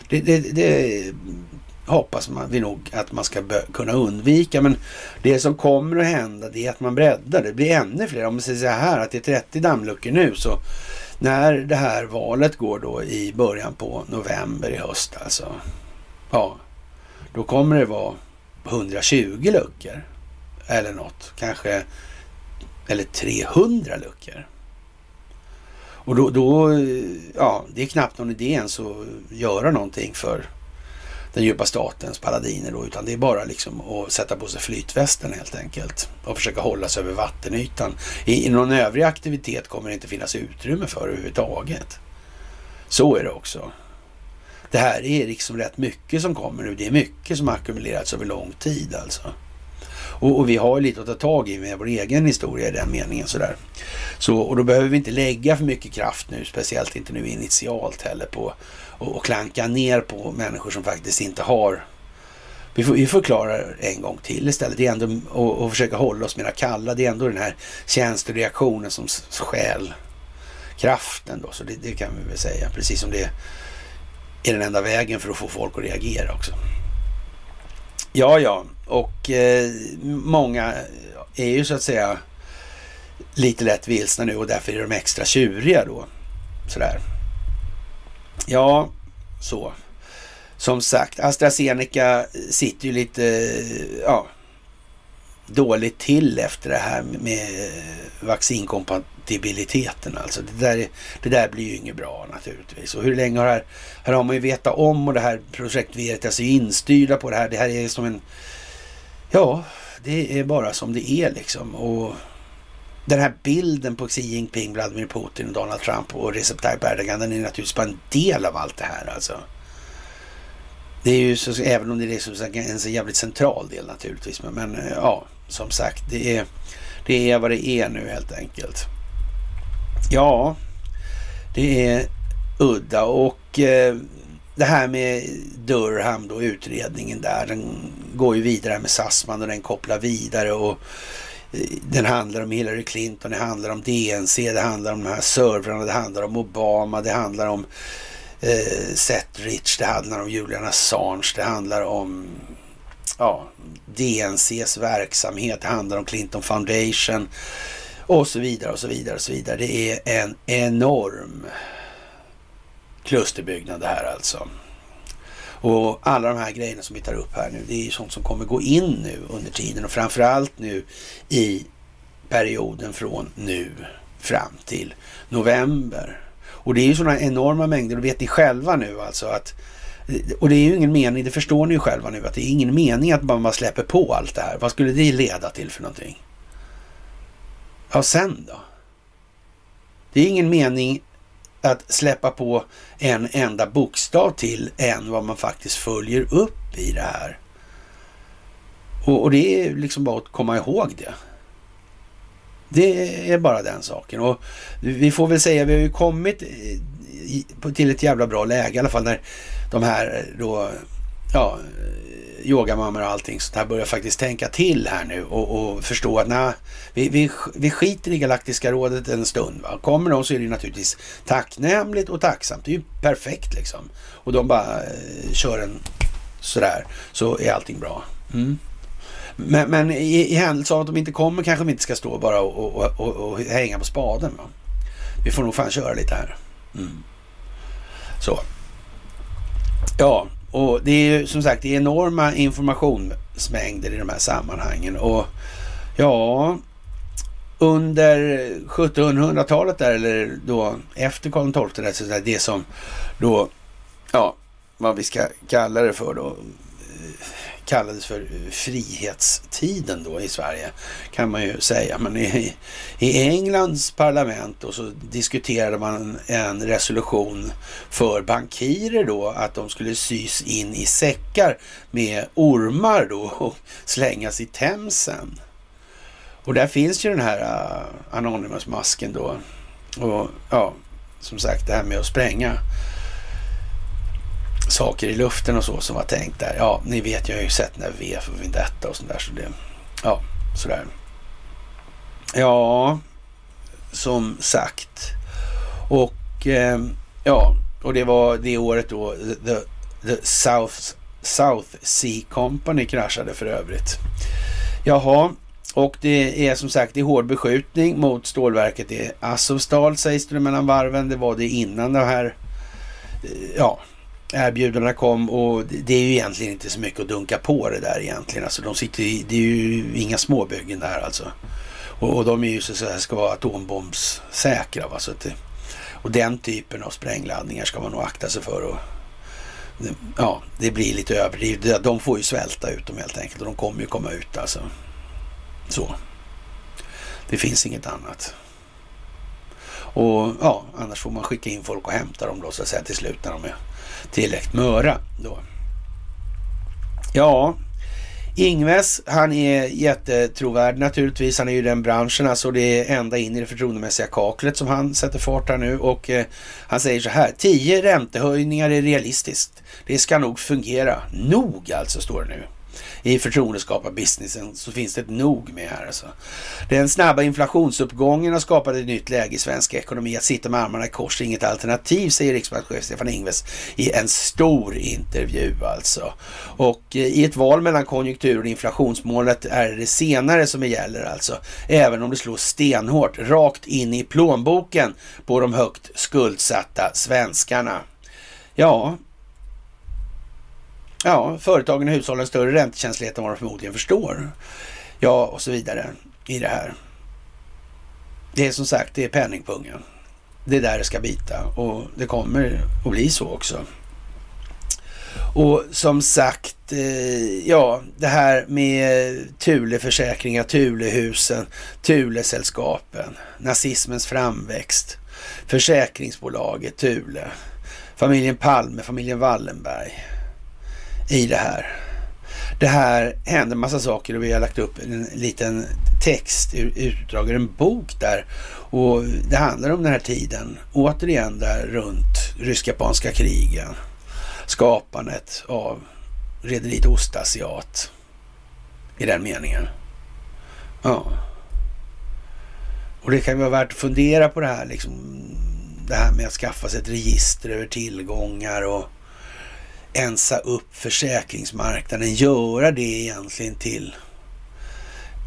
Det, det, det hoppas man vi nog att man ska kunna undvika. Men det som kommer att hända det är att man breddar. Det blir ännu fler. Om man säger så här att det är 30 dammluckor nu så när det här valet går då i början på november i höst alltså. Ja, då kommer det vara 120 luckor. Eller något. Kanske, eller 300 luckor. Och då, då, ja, det är knappt någon idé ens att göra någonting för den djupa statens paladiner då, utan det är bara liksom att sätta på sig flytvästen helt enkelt och försöka hålla sig över vattenytan. I, I någon övrig aktivitet kommer det inte finnas utrymme för överhuvudtaget. Så är det också. Det här är liksom rätt mycket som kommer nu. Det är mycket som ackumulerats över lång tid alltså. Och, och, vi har lite att ta tag i med vår egen historia i den meningen sådär. Så, och då behöver vi inte lägga för mycket kraft nu, speciellt inte nu initialt heller på och, klanka ner på människor som faktiskt inte har vi, får, vi förklarar en gång till istället. Det är ändå, och, och försöka hålla oss mera kalla. Det är ändå den här tjänstereaktionen som skäl kraften då. Så det, det, kan vi väl säga. Precis som det är den enda vägen för att få folk att reagera också. Ja, ja, och eh, många är ju så att säga lite lätt vilsna nu och därför är de extra tjuriga då. Sådär. Ja, så. Som sagt, AstraZeneca sitter ju lite, ja, dåligt till efter det här med vaccinkompatibiliteten. Alltså det där, det där blir ju inget bra naturligtvis. Och hur länge har det här, här har man ju vetat om och det här projekt Veritas är alltså instyrda på det här. Det här är som en, ja, det är bara som det är liksom. Och den här bilden på Xi Jinping, Vladimir Putin, Donald Trump och Recep Tayyip Erdogan, den är naturligtvis bara en del av allt det här alltså. Det är ju så, även om det är så, en så jävligt central del naturligtvis. Men, men ja, som sagt, det är, det är vad det är nu helt enkelt. Ja, det är udda. Och eh, det här med Durham då, utredningen där, den går ju vidare med Sassman och den kopplar vidare och eh, den handlar om Hillary Clinton, det handlar om DNC, det handlar om de här servrarna, det handlar om Obama, det handlar om eh, Seth Rich, det handlar om Julian Assange, det handlar om ja, DNCs verksamhet, det handlar om Clinton Foundation och så vidare och så vidare och så vidare. Det är en enorm klusterbyggnad det här alltså. Och alla de här grejerna som vi tar upp här nu, det är ju sånt som kommer gå in nu under tiden och framförallt nu i perioden från nu fram till november. Och det är ju sådana enorma mängder, och vet ni själva nu alltså att och det är ju ingen mening, det förstår ni ju själva nu, att det är ingen mening att man bara släpper på allt det här. Vad skulle det leda till för någonting? Ja, sen då? Det är ingen mening att släppa på en enda bokstav till än vad man faktiskt följer upp i det här. Och, och det är liksom bara att komma ihåg det. Det är bara den saken. Och vi får väl säga, vi har ju kommit eh, till ett jävla bra läge i alla fall när de här då, ja, yogamammor och allting sånt här börjar faktiskt tänka till här nu och, och förstå att nej, vi, vi, vi skiter i Galaktiska rådet en stund. Va? Kommer de så är det naturligtvis tacknämligt och tacksamt. Det är ju perfekt liksom. Och de bara eh, kör en sådär så är allting bra. Mm. Men, men i, i händelse av att de inte kommer kanske vi inte ska stå bara och, och, och, och hänga på spaden. Va? Vi får nog fan köra lite här. Mm. Så. Ja, och det är ju som sagt det är enorma informationsmängder i de här sammanhangen. Och ja, under 1700-talet där, eller då efter Karl XII, så det som då, ja, vad vi ska kalla det för då, kallades för frihetstiden då i Sverige, kan man ju säga. Men i, i Englands parlament då så diskuterade man en resolution för bankirer då, att de skulle sys in i säckar med ormar då och slängas i Themsen. Och där finns ju den här uh, Anonymous-masken då. Och ja, som sagt det här med att spränga saker i luften och så som var tänkt där. Ja, ni vet, jag har ju sett när V för Vendetta och sånt där. Så det, ja, sådär. Ja, som sagt. Och eh, ja, och det var det året då the, the South, South Sea Company kraschade för övrigt. Jaha, och det är som sagt det är hård beskjutning mot stålverket i Azovstal sägs det mellan varven. Det var det innan det här, eh, ja, erbjudandena kom och det är ju egentligen inte så mycket att dunka på det där egentligen. Alltså de sitter i, det är ju inga småbyggen där alltså. Och, och de är ju så att säga, ska vara atombombssäkra. Va? Så att det, och den typen av sprängladdningar ska man nog akta sig för. Och, ja, det blir lite överdrivet. De får ju svälta ut dem helt enkelt och de kommer ju komma ut alltså. Så. Det finns inget annat. Och ja, annars får man skicka in folk och hämta dem då så att säga till slut när de är tillräckligt möra då. Ja, Ingves, han är jättetrovärd naturligtvis. Han är ju den branschen, alltså det är ända in i det förtroendemässiga kaklet som han sätter fart här nu. Och eh, han säger så här, tio räntehöjningar är realistiskt. Det ska nog fungera. Nog alltså, står det nu i förtroendeskaparbusinessen så finns det ett nog med här. Alltså. Den snabba inflationsuppgången har skapat ett nytt läge i svensk ekonomi. Att sitta med armarna i kors är inget alternativ, säger riksbankschef Stefan Ingves i en stor intervju alltså. Och eh, i ett val mellan konjunktur och inflationsmålet är det det senare som gäller alltså. Även om det slår stenhårt rakt in i plånboken på de högt skuldsatta svenskarna. Ja, Ja, företagen och hushållen större räntekänslighet än vad de förmodligen förstår. Ja, och så vidare i det här. Det är som sagt, det är penningpungen. Det är där det ska bita och det kommer att bli så också. Och som sagt, eh, ja, det här med Thuleförsäkringar, Thulehusen, Thulesällskapen, nazismens framväxt, försäkringsbolaget Thule, familjen Palme, familjen Wallenberg i det här. Det här händer massa saker och vi har lagt upp en liten text, utdrag ur en bok där. Och det handlar om den här tiden, återigen där runt rysk-japanska krigen. Skapandet av rederiet Ostasiat i den meningen. Ja. Och det kan ju vara värt att fundera på det här liksom. Det här med att skaffa sig ett register över tillgångar och ensa upp försäkringsmarknaden, göra det egentligen till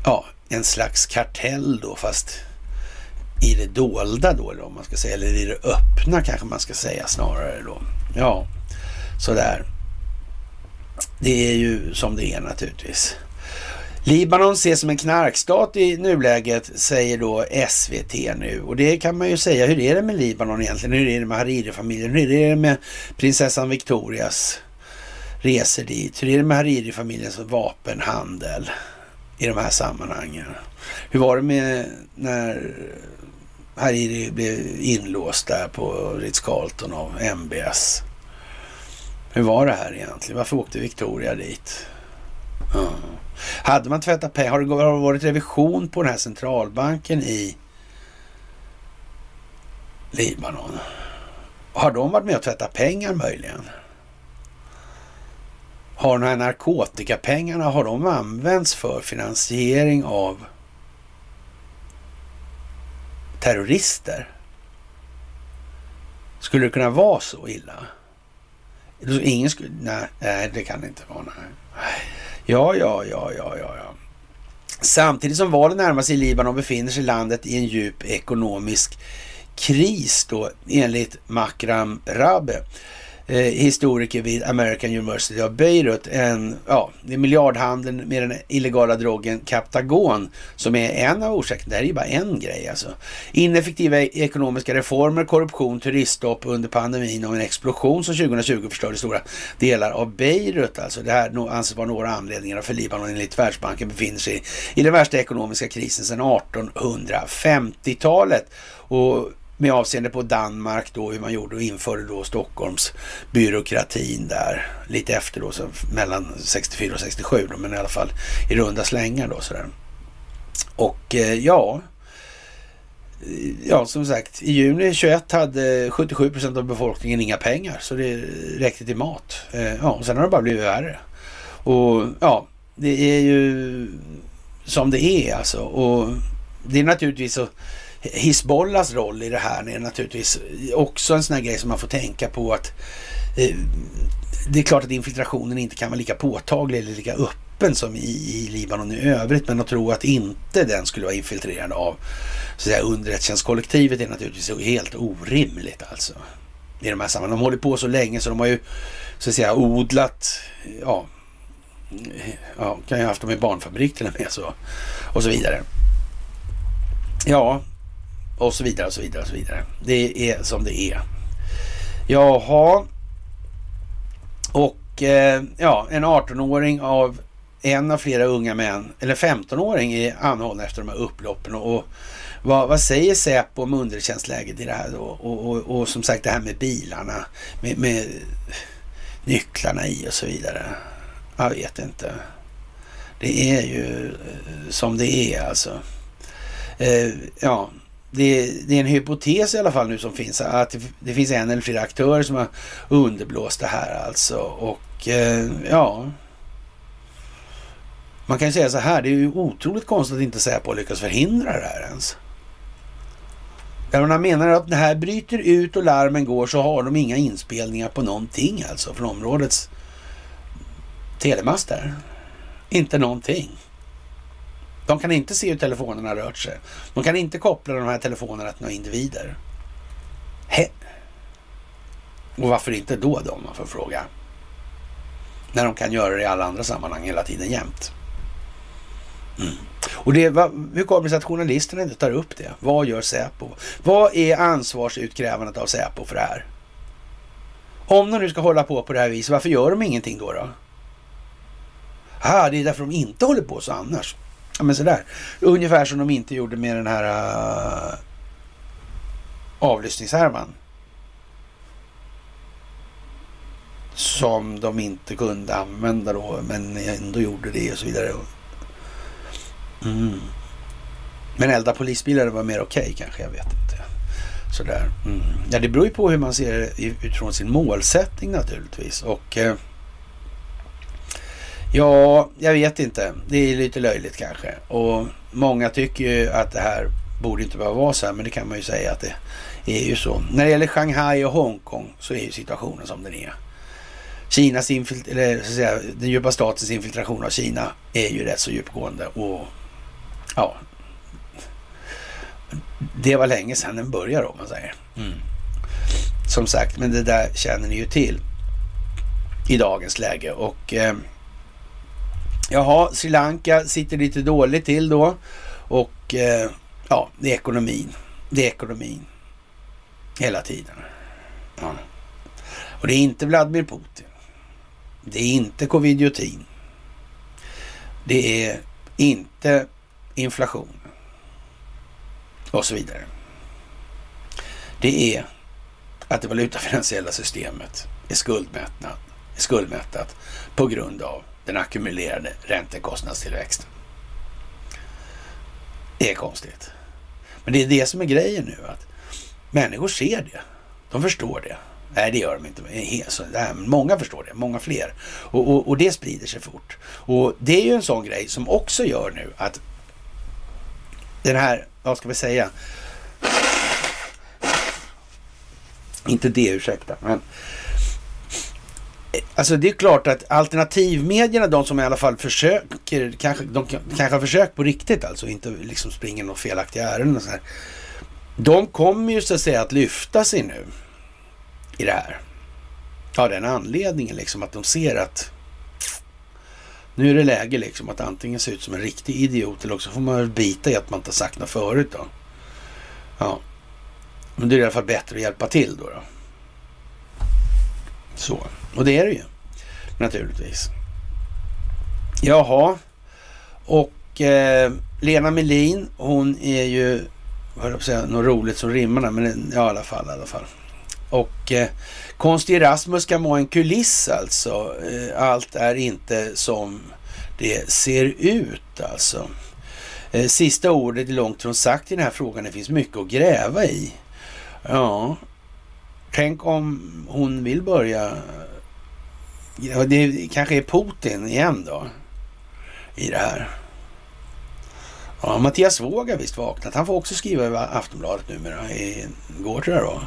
ja, en slags kartell då, fast i det dolda då, eller om man ska säga, eller i det öppna kanske man ska säga snarare då. Ja, sådär. Det är ju som det är naturligtvis. Libanon ses som en knarkstat i nuläget, säger då SVT nu. Och det kan man ju säga. Hur är det med Libanon egentligen? Hur är det med Hariri-familjen? Hur är det med prinsessan Victorias resor dit? Hur är det med Hariri-familjens vapenhandel i de här sammanhangen? Hur var det med när Hariri blev inlåst där på Ritz-Carlton av MBS? Hur var det här egentligen? Varför åkte Victoria dit? Mm. Hade man tvättat pengar? Har det varit revision på den här centralbanken i Libanon? Har de varit med och tvättat pengar möjligen? Har de här narkotikapengarna, har de använts för finansiering av terrorister? Skulle det kunna vara så illa? Ingen skulle... Nej, det kan det inte vara. Nej. Ja, ja, ja, ja, ja. Samtidigt som valen närmar sig i Libanon befinner sig landet i en djup ekonomisk kris då enligt Makram Rabe eh, historiker vid American University of Beirut. En, ja, det är miljardhandeln med den illegala drogen Captagon som är en av orsakerna. Det här är ju bara en grej alltså. Ineffektiva e- ekonomiska reformer, korruption, turiststopp under pandemin och en explosion som 2020 förstörde stora delar av Beirut. Alltså det här anses vara några anledningar för Libanon enligt Världsbanken befinner sig i den värsta ekonomiska krisen sedan 1850-talet. Och med avseende på Danmark då, hur man gjorde och införde då Stockholms byråkratin där lite efter då, så mellan 64 och 67 då, men i alla fall i runda slängar då sådär. Och eh, ja, ja som sagt, i juni 21 hade 77 procent av befolkningen inga pengar, så det räckte till mat. Eh, ja, och sen har det bara blivit värre. Och ja, det är ju som det är alltså. Och det är naturligtvis så Hisbollas roll i det här är naturligtvis också en sån här grej som man får tänka på att eh, det är klart att infiltrationen inte kan vara lika påtaglig eller lika öppen som i, i Libanon i övrigt. Men att tro att inte den skulle vara infiltrerad av så att säga, underrättelsetjänstkollektivet är naturligtvis helt orimligt alltså. I de här sammanhangen. De håller på så länge så de har ju så att säga odlat, ja, ja kan ju ha haft dem i barnfabrik till och med så och så vidare. Ja, och så vidare och så vidare och så vidare. Det är som det är. Jaha. Och eh, ja, en 18-åring av en av flera unga män, eller 15-åring är anhållen efter de här upploppen. Och, och vad, vad, säger Säpo om underkänsläget i det här då? Och, och, och, som sagt det här med bilarna, med, med nycklarna i och så vidare. Jag vet inte. Det är ju eh, som det är alltså. Eh, ja, det, det, är en hypotes i alla fall nu som finns. Att det, det, finns en eller flera aktörer som har underblåst det här alltså. Och eh, ja, man kan ju säga så här. Det är ju otroligt konstigt att inte Säpo lyckas förhindra det här ens. Jag menar att det här bryter ut och larmen går så har de inga inspelningar på någonting alltså från områdets telemaster. Inte någonting. De kan inte se hur telefonerna rört sig. De kan inte koppla de här telefonerna till några individer. He. Och varför inte då då, om man får fråga? När de kan göra det i alla andra sammanhang hela tiden jämt. Mm. Och det, vad, hur kommer det sig att journalisterna inte tar upp det? Vad gör Säpo? Vad är ansvarsutkrävandet av Säpo för det här? Om de nu ska hålla på på det här viset, varför gör de ingenting då? då? Ah, det är därför de inte håller på så annars. Ja, men sådär. Ungefär som de inte gjorde med den här uh, avlyssningshärvan. Som de inte kunde använda då, men ändå gjorde det och så vidare. Mm. Men elda polisbilar var mer okej okay, kanske, jag vet inte. Sådär. Mm. Ja, det beror ju på hur man ser det utifrån sin målsättning naturligtvis. Och Uh, Ja, jag vet inte. Det är lite löjligt kanske. Och många tycker ju att det här borde inte behöva vara så här, men det kan man ju säga att det är ju så. När det gäller Shanghai och Hongkong så är ju situationen som den är. Kinas infilt eller så att säga, den djupa statens infiltration av Kina är ju rätt så djupgående och ja, det var länge sedan den började om man säger. Mm. Som sagt, men det där känner ni ju till i dagens läge och eh, Jaha, Sri Lanka sitter lite dåligt till då. Och eh, ja, det är ekonomin. Det är ekonomin. Hela tiden. Ja. Och det är inte Vladimir Putin. Det är inte covidiotin. Det är inte inflation. Och så vidare. Det är att det valutafinansiella systemet är skuldmättat, är skuldmättat på grund av den ackumulerade räntekostnadstillväxten. Det är konstigt. Men det är det som är grejen nu. att Människor ser det. De förstår det. Nej, det gör de inte. Många förstår det, många fler. Och, och, och, det sprider sig fort. Och det är ju en sån grej som också gör nu att den här, vad ska vi säga? Inte det, ursäkta. Men Alltså det är klart att alternativmedierna, de som i alla fall försöker, kanske, de kanske har försökt på riktigt alltså, inte liksom springer några felaktiga ärenden och så här. De kommer ju så att säga att lyfta sig nu i det här. Av den anledningen liksom att de ser att nu är det läge liksom att antingen se ut som en riktig idiot eller också får man väl bita i att man inte har sagt något förut då. Ja, men det är i alla fall bättre att hjälpa till då. då. Så. Och det är det ju naturligtvis. Jaha, och eh, Lena Melin, hon är ju, vad höll jag på att säga, något roligt som rimmar men ja, i alla fall, i alla fall. Och eh, Konstig Erasmus ska vara en kuliss alltså. Eh, allt är inte som det ser ut alltså. Eh, sista ordet är långt från sagt i den här frågan. Det finns mycket att gräva i. Ja, tänk om hon vill börja Ja, det kanske är Putin igen då i det här. Ja, Mattias Våg har visst vaknat. Han får också skriva i Aftonbladet numera. Igår tror jag då.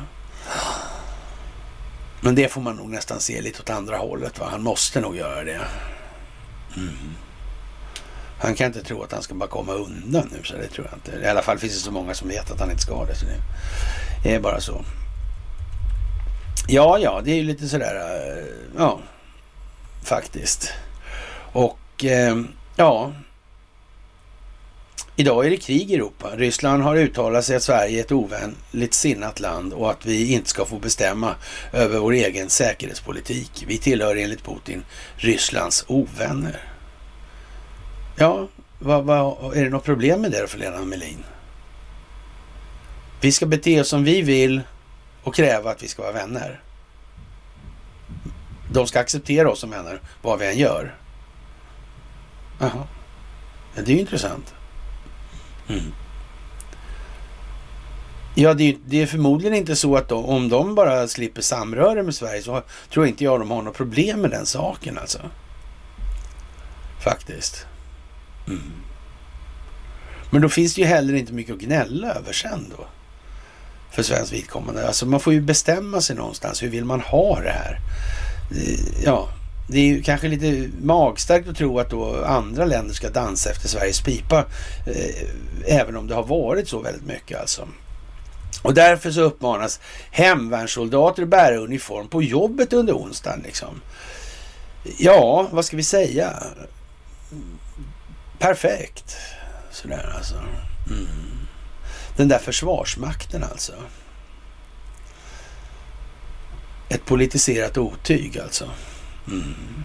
Men det får man nog nästan se lite åt andra hållet. Va? Han måste nog göra det. Mm. Han kan inte tro att han ska bara komma undan nu, så det tror jag inte. I alla fall finns det så många som vet att han inte ska det. Så det är bara så. Ja, ja, det är ju lite sådär, eh, ja, faktiskt. Och eh, ja, idag är det krig i Europa. Ryssland har uttalat sig att Sverige är ett ovänligt sinnat land och att vi inte ska få bestämma över vår egen säkerhetspolitik. Vi tillhör enligt Putin Rysslands ovänner. Ja, vad, vad, är det något problem med det då för Lena Melin? Vi ska bete oss som vi vill och kräva att vi ska vara vänner. De ska acceptera oss som vänner, vad vi än gör. Jaha. Ja, det är ju intressant. Mm. Ja, det är, det är, förmodligen inte så att de, om de bara slipper samröre med Sverige så tror inte jag de har något problem med den saken alltså. Faktiskt. Mm. Men då finns det ju heller inte mycket att gnälla över sen då. För svensk vidkommande. Alltså man får ju bestämma sig någonstans. Hur vill man ha det här? Ja, det är ju kanske lite magstarkt att tro att då andra länder ska dansa efter Sveriges pipa. Eh, även om det har varit så väldigt mycket alltså. Och därför så uppmanas hemvärnssoldater att bära uniform på jobbet under onsdagen. Liksom. Ja, vad ska vi säga? Perfekt. Sådär alltså. Mm. Den där försvarsmakten alltså. Ett politiserat otyg alltså. Mm.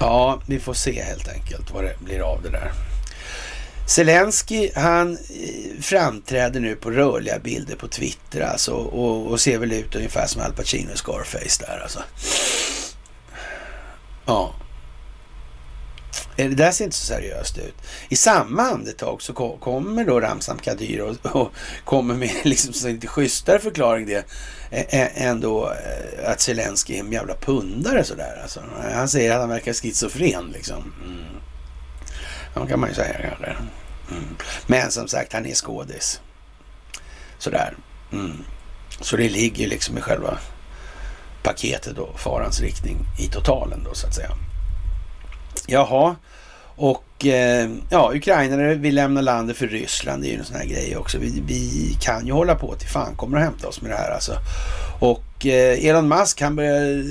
Ja, vi får se helt enkelt vad det blir av det där. Zelensky han eh, framträder nu på rörliga bilder på Twitter alltså och, och ser väl ut ungefär som Al Pacino i Scarface där alltså. Ja. Eh, det där ser inte så seriöst ut. I samma andetag så kommer då Ramzan Kadyr och, och kommer med liksom en lite schysstare förklaring det än då eh, att Zelensky är en jävla pundare sådär. Alltså, han säger att han verkar schizofren liksom. Mm. Ja, kan man ju säga kanske. Mm. Men som sagt, han är skådis. Sådär. Mm. Så det ligger liksom i själva paketet och farans riktning i totalen då så att säga. Jaha, och eh, ja, ukrainare vill lämna landet för Ryssland. Det är ju en sån här grej också. Vi, vi, kan ju hålla på till fan kommer att hämta oss med det här alltså. Och eh, Elon Musk han börjar eh,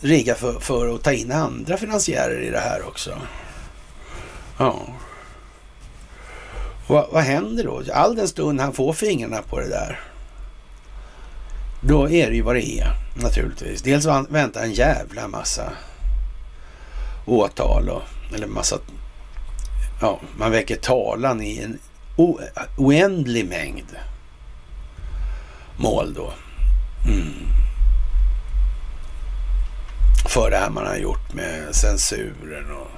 rigga för, för att ta in andra finansiärer i det här också. Ja. Va, vad händer då? All den stund han får fingrarna på det där. Då är det ju vad det är naturligtvis. Dels väntar en jävla massa åtal och, eller massa, ja, man väcker talan i en o, oändlig mängd mål då. Mm. För det här man har gjort med censuren och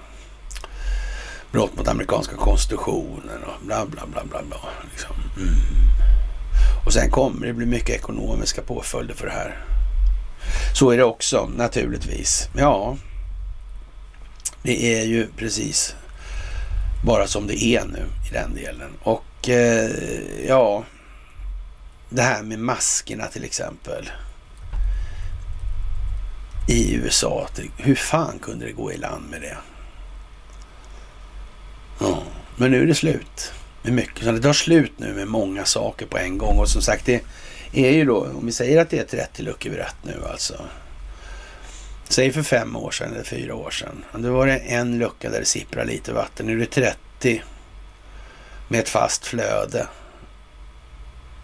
brott mot amerikanska konstitutionen och bla bla bla bla bla. Liksom. Mm. Och sen kommer det bli mycket ekonomiska påföljder för det här. Så är det också naturligtvis. Ja, det är ju precis bara som det är nu i den delen. Och eh, ja, det här med maskerna till exempel i USA. Hur fan kunde det gå i land med det? Ja, men nu är det slut med mycket. Så det tar slut nu med många saker på en gång. Och som sagt, det är ju då, om vi säger att det är 30 luckor vid rätt nu alltså. Säg för fem år sedan eller fyra år sedan. Då var det en lucka där det sipprade lite vatten. Nu är det 30 med ett fast flöde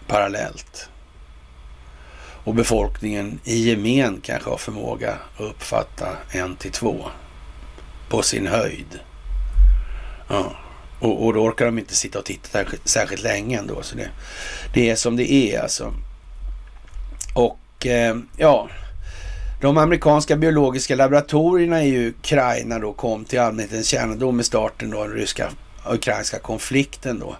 parallellt. Och befolkningen i gemen kanske har förmåga att uppfatta en till två på sin höjd. Ja. Och, och då orkar de inte sitta och titta särskilt länge ändå. Så det, det är som det är alltså. Och eh, ja, de amerikanska biologiska laboratorierna i Ukraina då kom till allmänhetens kännedom med starten av den ryska ukrainska konflikten då.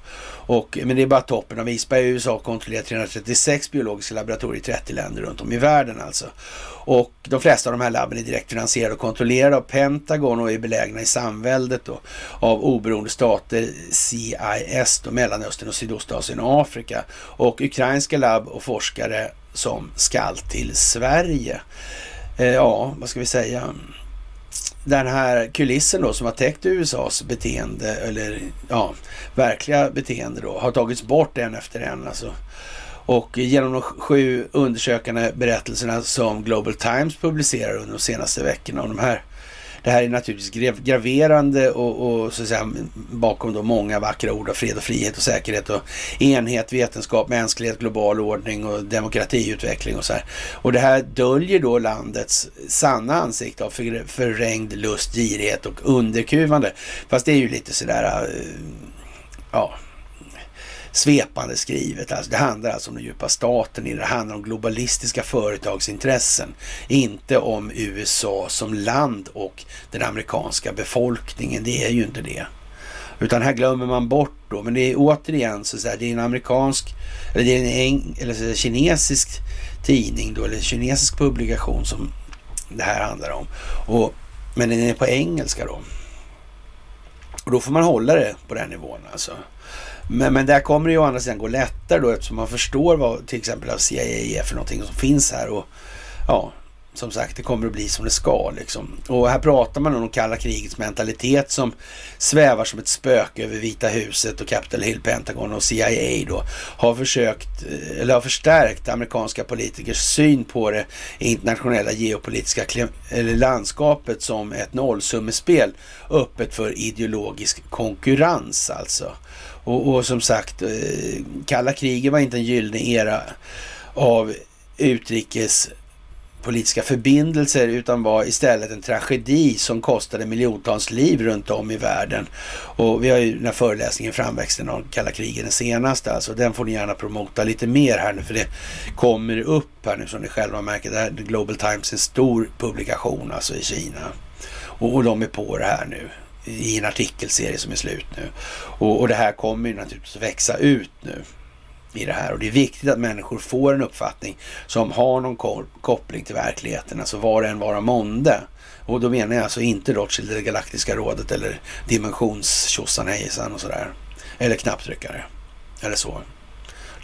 Och, men det är bara toppen av isberg. USA kontrollerar 336 biologiska laboratorier i 30 länder runt om i världen alltså. Och de flesta av de här labben är direkt finansierade och kontrollerade av Pentagon och är belägna i samväldet då, av oberoende stater, CIS, då, Mellanöstern och Sydostasien och Afrika. Och ukrainska labb och forskare som skall till Sverige. Eh, ja, vad ska vi säga? Den här kulissen då som har täckt USAs beteende, eller ja, verkliga beteende då, har tagits bort en efter en. Alltså. Och genom de sju undersökande berättelserna som Global Times publicerar under de senaste veckorna, och de här det här är naturligtvis graverande och, och, så att säga, bakom då många vackra ord av fred och frihet och säkerhet och enhet, vetenskap, mänsklighet, global ordning och demokratiutveckling och så här. Och det här döljer då landets sanna ansikte av för, förrängd lust, girighet och underkuvande. Fast det är ju lite sådär, eh, ja, svepande skrivet. Alltså, det handlar alltså om den djupa staten i det. Handlar om globalistiska företagsintressen. Inte om USA som land och den amerikanska befolkningen. Det är ju inte det. Utan här glömmer man bort då. Men det är återigen så att det är en amerikansk, eller det är en eller så kinesisk tidning då, eller kinesisk publikation som det här handlar om. Och, men den är på engelska då. Och då får man hålla det på den nivån alltså. Men, men där kommer det ju å andra sidan gå lättare då eftersom man förstår vad till exempel CIA är för någonting som finns här. Och ja, som sagt, det kommer att bli som det ska liksom. Och här pratar man om kalla krigets mentalitet som svävar som ett spöke över Vita huset och Capitol Hill, Pentagon och CIA då har försökt, eh, eller har förstärkt amerikanska politikers syn på det internationella geopolitiska eller landskapet som ett nollsummespel öppet för ideologisk konkurrens alltså. Och, och som sagt, eh, kalla kriget var inte en gyllene era av utrikespolitiska förbindelser utan var istället en tragedi som kostade miljontals liv runt om i världen. Och vi har ju den här föreläsningen Framväxten av kalla kriget, den senaste alltså. Den får ni gärna promota lite mer här nu för det kommer upp här nu som ni själva märker. Det här Global Times är en stor publikation alltså i Kina. Och, och de är på det här nu i en artikelserie som är slut nu. Och, och det här kommer ju naturligtvis att växa ut nu i det här. Och det är viktigt att människor får en uppfattning som har någon koppling till verkligheten, alltså var det än vara månde. Och då menar jag alltså inte Rothschild eller Galaktiska rådet eller dimensionstjosan hejsan och sådär. Eller knapptryckare. Eller så.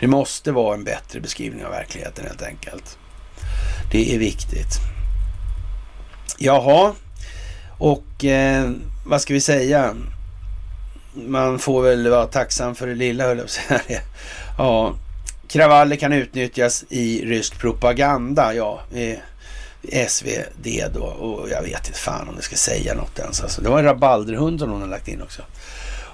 Det måste vara en bättre beskrivning av verkligheten helt enkelt. Det är viktigt. Jaha, och eh, vad ska vi säga? Man får väl vara tacksam för det lilla, höll jag på att säga. Ja, kravaller kan utnyttjas i rysk propaganda. Ja, SvD då. Och jag vet inte fan om det ska säga något ens. Alltså, det var en rabalderhund som hon har lagt in också.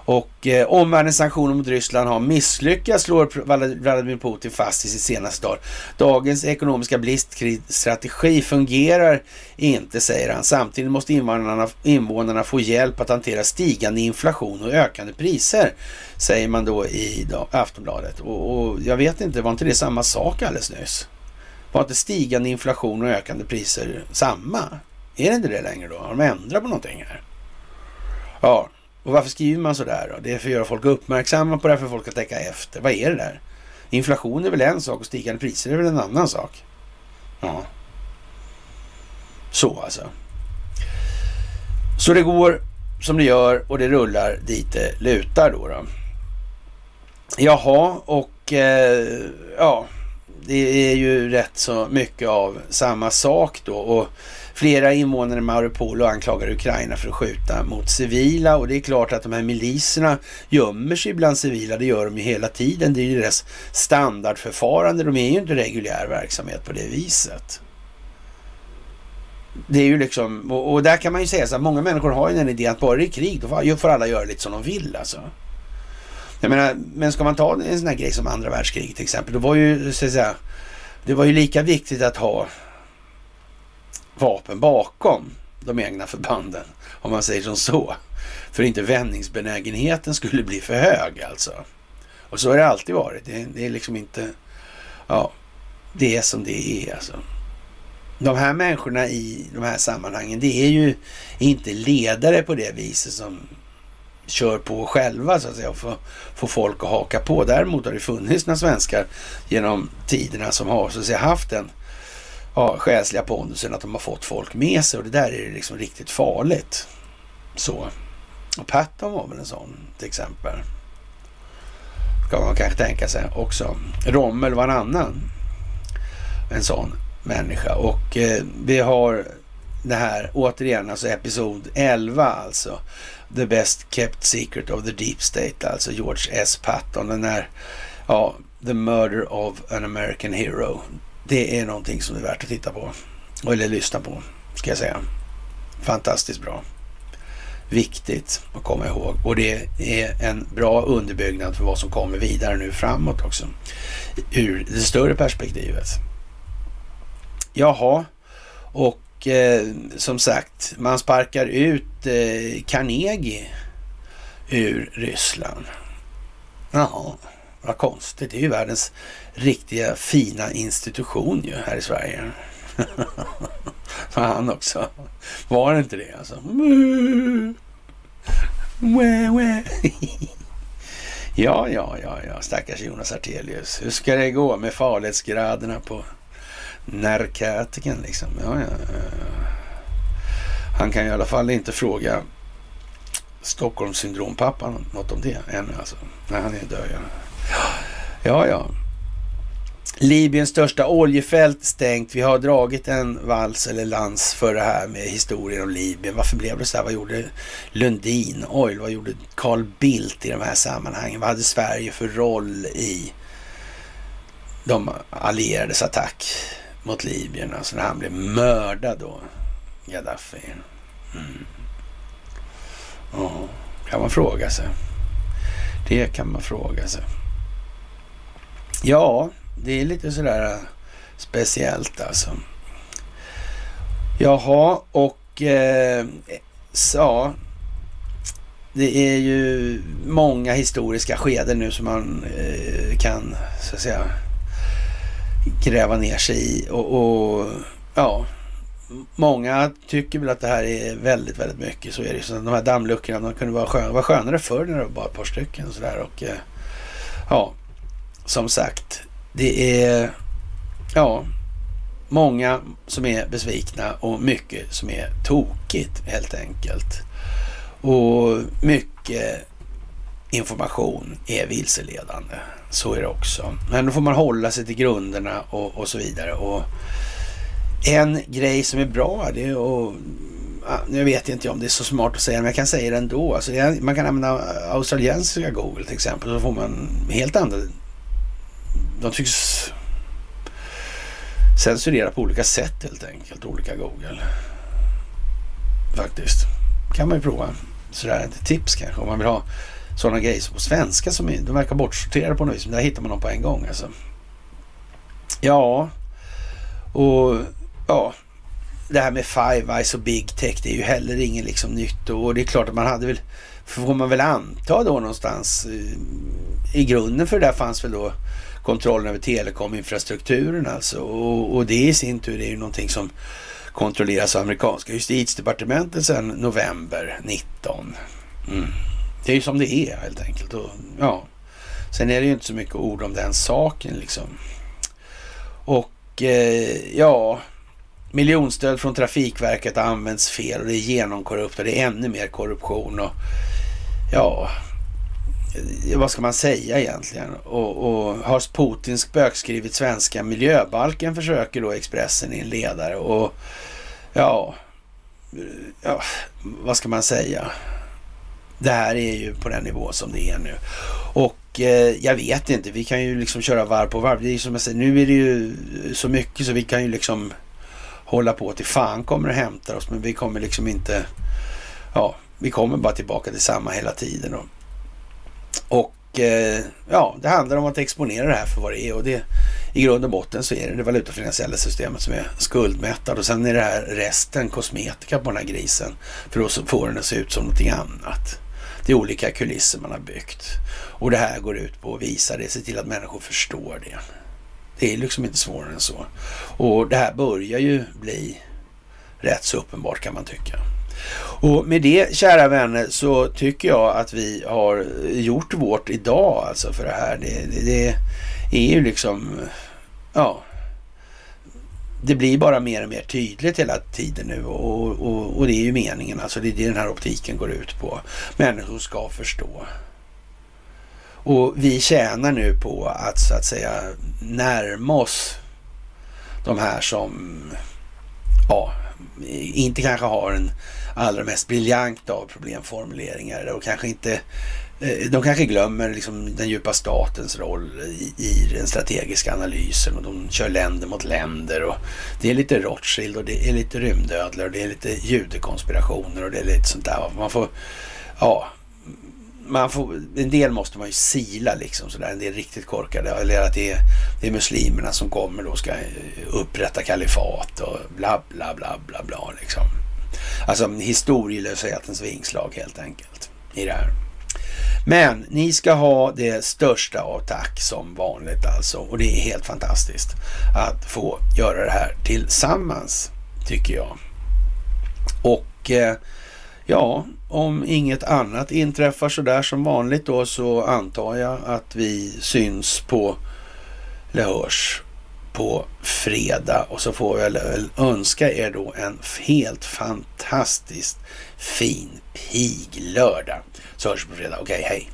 Och eh, omvärldens sanktioner mot Ryssland har misslyckats, slår Vladimir Putin fast i sitt senaste dag. Dagens ekonomiska bliststrategi fungerar inte, säger han. Samtidigt måste invånarna, invånarna få hjälp att hantera stigande inflation och ökande priser, säger man då i då, Aftonbladet. Och, och jag vet inte, var inte det samma sak alldeles nyss? Var inte stigande inflation och ökande priser samma? Är det inte det längre då? Har de ändrat på någonting här? Ja, och varför skriver man sådär då? Det är för att göra folk uppmärksamma på det, här, för att folk ska tänka efter. Vad är det där? Inflation är väl en sak och stigande priser är väl en annan sak? Ja. Så alltså. Så det går som det gör och det rullar dit det lutar då. då. Jaha, och eh, ja, det är ju rätt så mycket av samma sak då. Och Flera invånare i Mariupol anklagar Ukraina för att skjuta mot civila och det är klart att de här miliserna gömmer sig bland civila. Det gör de ju hela tiden. Det är ju deras standardförfarande. De är ju inte reguljär verksamhet på det viset. Det är ju liksom, och, och där kan man ju säga så att många människor har ju den idén att bara det är krig då får alla göra lite som de vill alltså. Jag menar, men ska man ta en sån här grej som andra världskriget till exempel, då var ju så att säga, det var ju lika viktigt att ha vapen bakom de egna förbanden, om man säger som så. För inte vändningsbenägenheten skulle bli för hög alltså. Och så har det alltid varit. Det, det är liksom inte, ja, det är som det är alltså. De här människorna i de här sammanhangen, det är ju inte ledare på det viset som kör på själva så att säga och får, får folk att haka på. Däremot har det funnits några svenskar genom tiderna som har så att säga haft en ja, själsliga pondusen att de har fått folk med sig och det där är liksom riktigt farligt. Så. Och Patton var väl en sån till exempel. Ska man kanske tänka sig också. Rommel var en annan. En sån människa. Och eh, vi har det här återigen, alltså episod 11 alltså. The best kept secret of the deep state, alltså George S. Patton. Den här, ja, The murder of an American hero det är någonting som är värt att titta på. Eller lyssna på, ska jag säga. Fantastiskt bra. Viktigt att komma ihåg. Och det är en bra underbyggnad för vad som kommer vidare nu framåt också. Ur det större perspektivet. Jaha, och eh, som sagt, man sparkar ut eh, Carnegie ur Ryssland. Jaha, vad konstigt. Det är ju världens riktiga fina institution ju här i Sverige. Fan också. Var det inte det alltså? Ja, ja, ja, ja, stackars Jonas Artelius. Hur ska det gå med farlighetsgraderna på narkotikan liksom? Ja, ja, ja. Han kan i alla fall inte fråga Stockholmssyndrompappan något om det ännu alltså. Nej, han är död. Ja, ja. ja. Libyens största oljefält stängt. Vi har dragit en vals eller lans för det här med historien om Libyen. Varför blev det så här? Vad gjorde Lundin Oil? Vad gjorde Carl Bildt i de här sammanhangen? Vad hade Sverige för roll i de allierades attack mot Libyen? Alltså när han blev mördad då, Gaddafi. Mm. Oh, kan man fråga sig. Det kan man fråga sig. Ja, det är lite sådär äh, speciellt alltså. Jaha, och eh, ja, det är ju många historiska skeden nu som man eh, kan så att säga gräva ner sig i och, och, ja, många tycker väl att det här är väldigt, väldigt mycket. Så är det. Så de här dammluckorna, de kunde vara, skön, vara skönare förr när det var bara ett par stycken och sådär. Och eh, ja, som sagt, det är ja, många som är besvikna och mycket som är tokigt helt enkelt. Och mycket information är vilseledande. Så är det också. Men då får man hålla sig till grunderna och, och så vidare. Och en grej som är bra, det är att nu vet jag inte om det är så smart att säga, men jag kan säga det ändå. Alltså, man kan använda australiensiska Google till exempel, så får man helt andra de tycks censurera på olika sätt helt enkelt, olika Google. Faktiskt. kan man ju prova. Sådär ett tips kanske om man vill ha sådana grejer på svenska som är, de verkar bortsorterade på något vis. Men där hittar man dem på en gång alltså. Ja, och ja, det här med Five Eyes och Big Tech det är ju heller ingen liksom nytt och det är klart att man hade väl, får man väl anta då någonstans eh, i grunden för det där fanns väl då kontrollen över telekominfrastrukturen alltså. Och, och, det i sin tur är ju någonting som kontrolleras av amerikanska justitiedepartementet sedan november 19. Mm. Det är ju som det är helt enkelt. Och, ja. Sen är det ju inte så mycket ord om den saken liksom. Och eh, ja, miljonstöd från Trafikverket används fel och det är genomkorrupt och det är ännu mer korruption. och Ja, Eh, vad ska man säga egentligen? Och, och har Putin spökskrivit svenska miljöbalken försöker då Expressen i en ledare och ja, eh, ja, vad ska man säga? Det här är ju på den nivå som det är nu. Och eh, jag vet inte, vi kan ju liksom köra varv på varv. Det är som jag säger, nu är det ju så mycket så vi kan ju liksom hålla på till fan kommer och hämtar oss. Men vi kommer liksom inte, ja, vi kommer bara tillbaka till samma hela tiden. Och och eh, ja, det handlar om att exponera det här för vad det är och det i grund och botten så är det det valutafinansiella systemet som är skuldmättad och sen är det här resten kosmetika på den här grisen för att få den att se ut som någonting annat. Det är olika kulisser man har byggt och det här går ut på att visa det, se till att människor förstår det. Det är liksom inte svårare än så. Och det här börjar ju bli rätt så uppenbart kan man tycka. Och med det, kära vänner, så tycker jag att vi har gjort vårt idag alltså för det här. Det, det, det är ju liksom, ja, det blir bara mer och mer tydligt hela tiden nu och, och, och det är ju meningen, alltså det är det den här optiken går ut på. Människor ska förstå. Och vi tjänar nu på att så att säga närma oss de här som, ja, inte kanske har en allra mest briljanta av problemformuleringar och kanske inte eh, de kanske glömmer liksom den djupa statens roll i, i, den strategiska analysen och de kör länder mot länder och det är lite Rothschild och det är lite rymdödlor och det är lite judekonspirationer och det är lite sånt där. Man får, ja, man får, en del måste man ju sila liksom sådär, en del riktigt korkade. Eller att det är, det är muslimerna som kommer då ska upprätta kalifat och bla bla bla bla bla liksom. Alltså historielöshetens vingslag helt enkelt i det här. Men ni ska ha det största av tack som vanligt alltså. Och det är helt fantastiskt att få göra det här tillsammans, tycker jag. Och eh, ja, om inget annat inträffar sådär som vanligt då så antar jag att vi syns på, eller hörs på fredag. Och så får jag önska er då en helt fantastiskt fin piglördag. Så hörs vi på fredag. Okej, okay, hej!